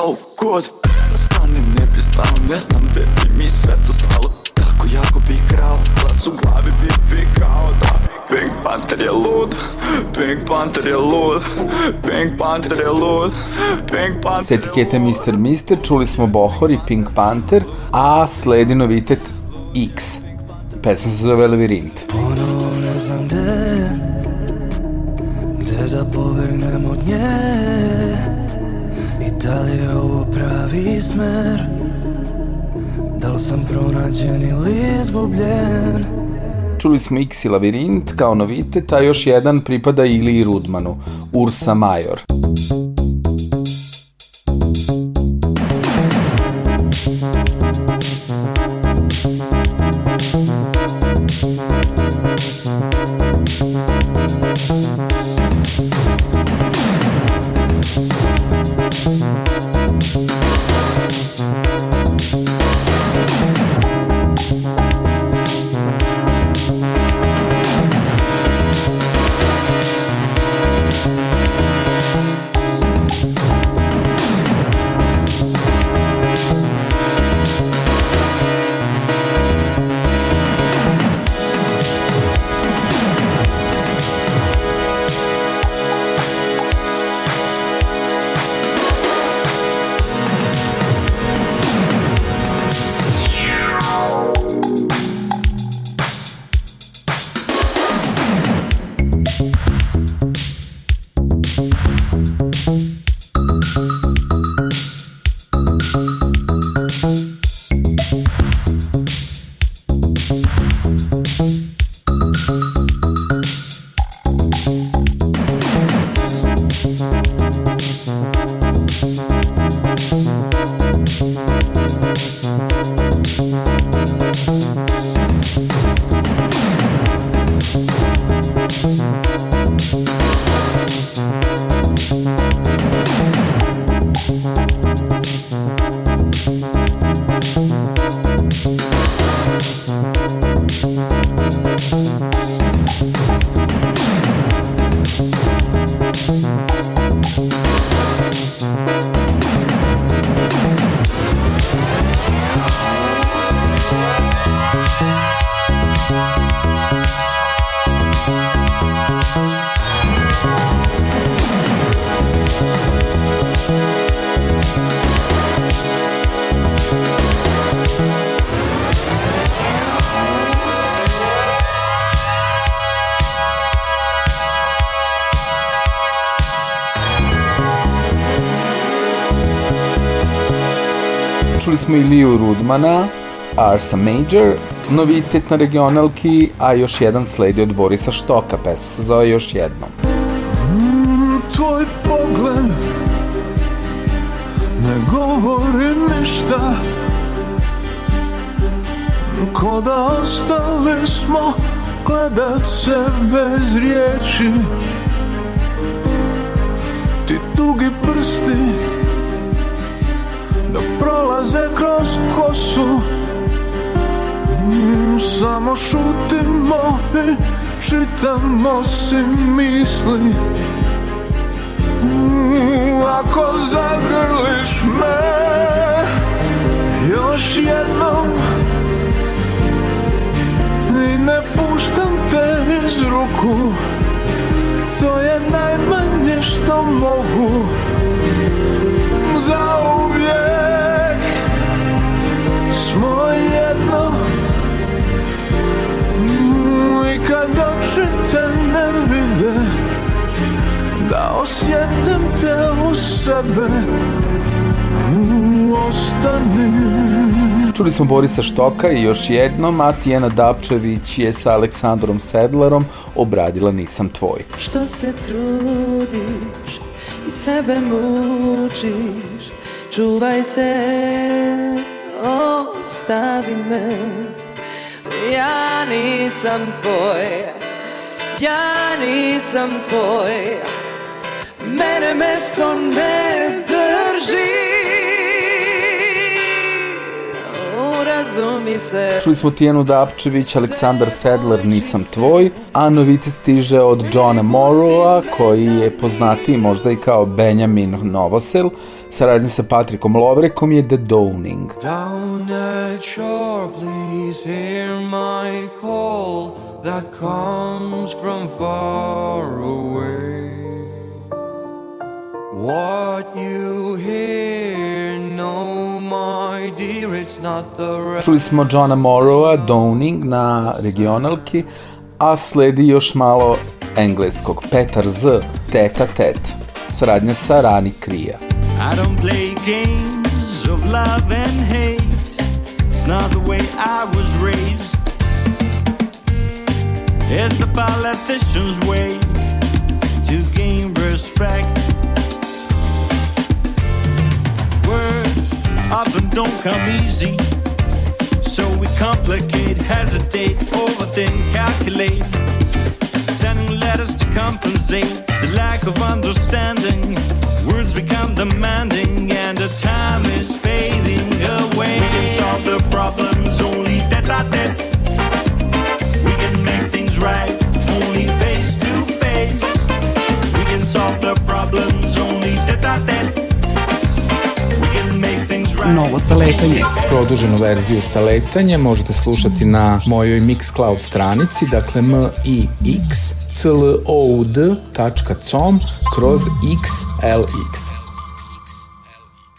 so good Da stanem ne bi stao, ne znam gde bi mi sve to stalo Tako jako bi krao, glas u glavi bi vikao da Pink Panther je lud, Pink Panther je lud, Pink Panther je lud, Pink S Panther je etikete Mr. Mister čuli smo Bohor i Pink Panther, a sledi novitet X. Pesma se zove Lavirint. Ponovo smer Da li sam pronađen ili izgubljen Čuli smo X i Lavirint kao novitet, a još jedan pripada Ili Rudmanu, Ursa Major. Thank Čuli smo i Liju Rudmana, Arsa Major, novitet na regionalki, a još jedan sledi od Borisa Štoka, pesma se zove još jednom. Mm, Tvoj pogled ne govori ništa. Ko da ostali smo gledat se bez riječi. Ti dugi prsti prolaze kroz kosu. Mm, Samo šutimo i čitamo si misli. Mm, Ako zagrliš me još jednom. I ne puštam te iz ruku. To je najmanje što mogu. Zauvijek smo jedno I kad oči te ne vide Da osjetim te u sebe Ostani Čuli smo Borisa Štoka i još jednom, a Tijena Dapčević je sa Aleksandrom Sedlarom obradila Nisam tvoj. Što se trudiš i sebe mučiš Čuvaj se, ostavi me. Ja nisam tvoj, ja nisam tvoj. Mene mesto ne drži Urazumi se Čuli smo Tijenu Dapčević, Aleksandar Sedlar, Nisam tvoj, a novite stiže od Johna Morrowa, koji je poznatiji možda i kao Benjamin Novosel, saradnji sa Patrikom Lovrekom je The Downing. Down at shore, please hear my call that comes from far away. What you hear, Čuli smo Johna Morrowa, Downing na regionalki, a sledi još malo engleskog. Petar Z, Teta Tet, saradnja sa Rani Krija. I don't play games of love and hate. It's not the way I was raised. It's the politician's way to gain respect. Words often don't come easy. So we complicate, hesitate, overthink, calculate. Sending letters to compensate the lack of understanding. Words become demanding, and the time is fading away. We can solve the problems only that I did. We can make things right Novo saletanje. Produženu verziju sa letanjem možete slušati na mojoj Mixcloud stranici, dakle m i x c l o u d.com kroz xlx.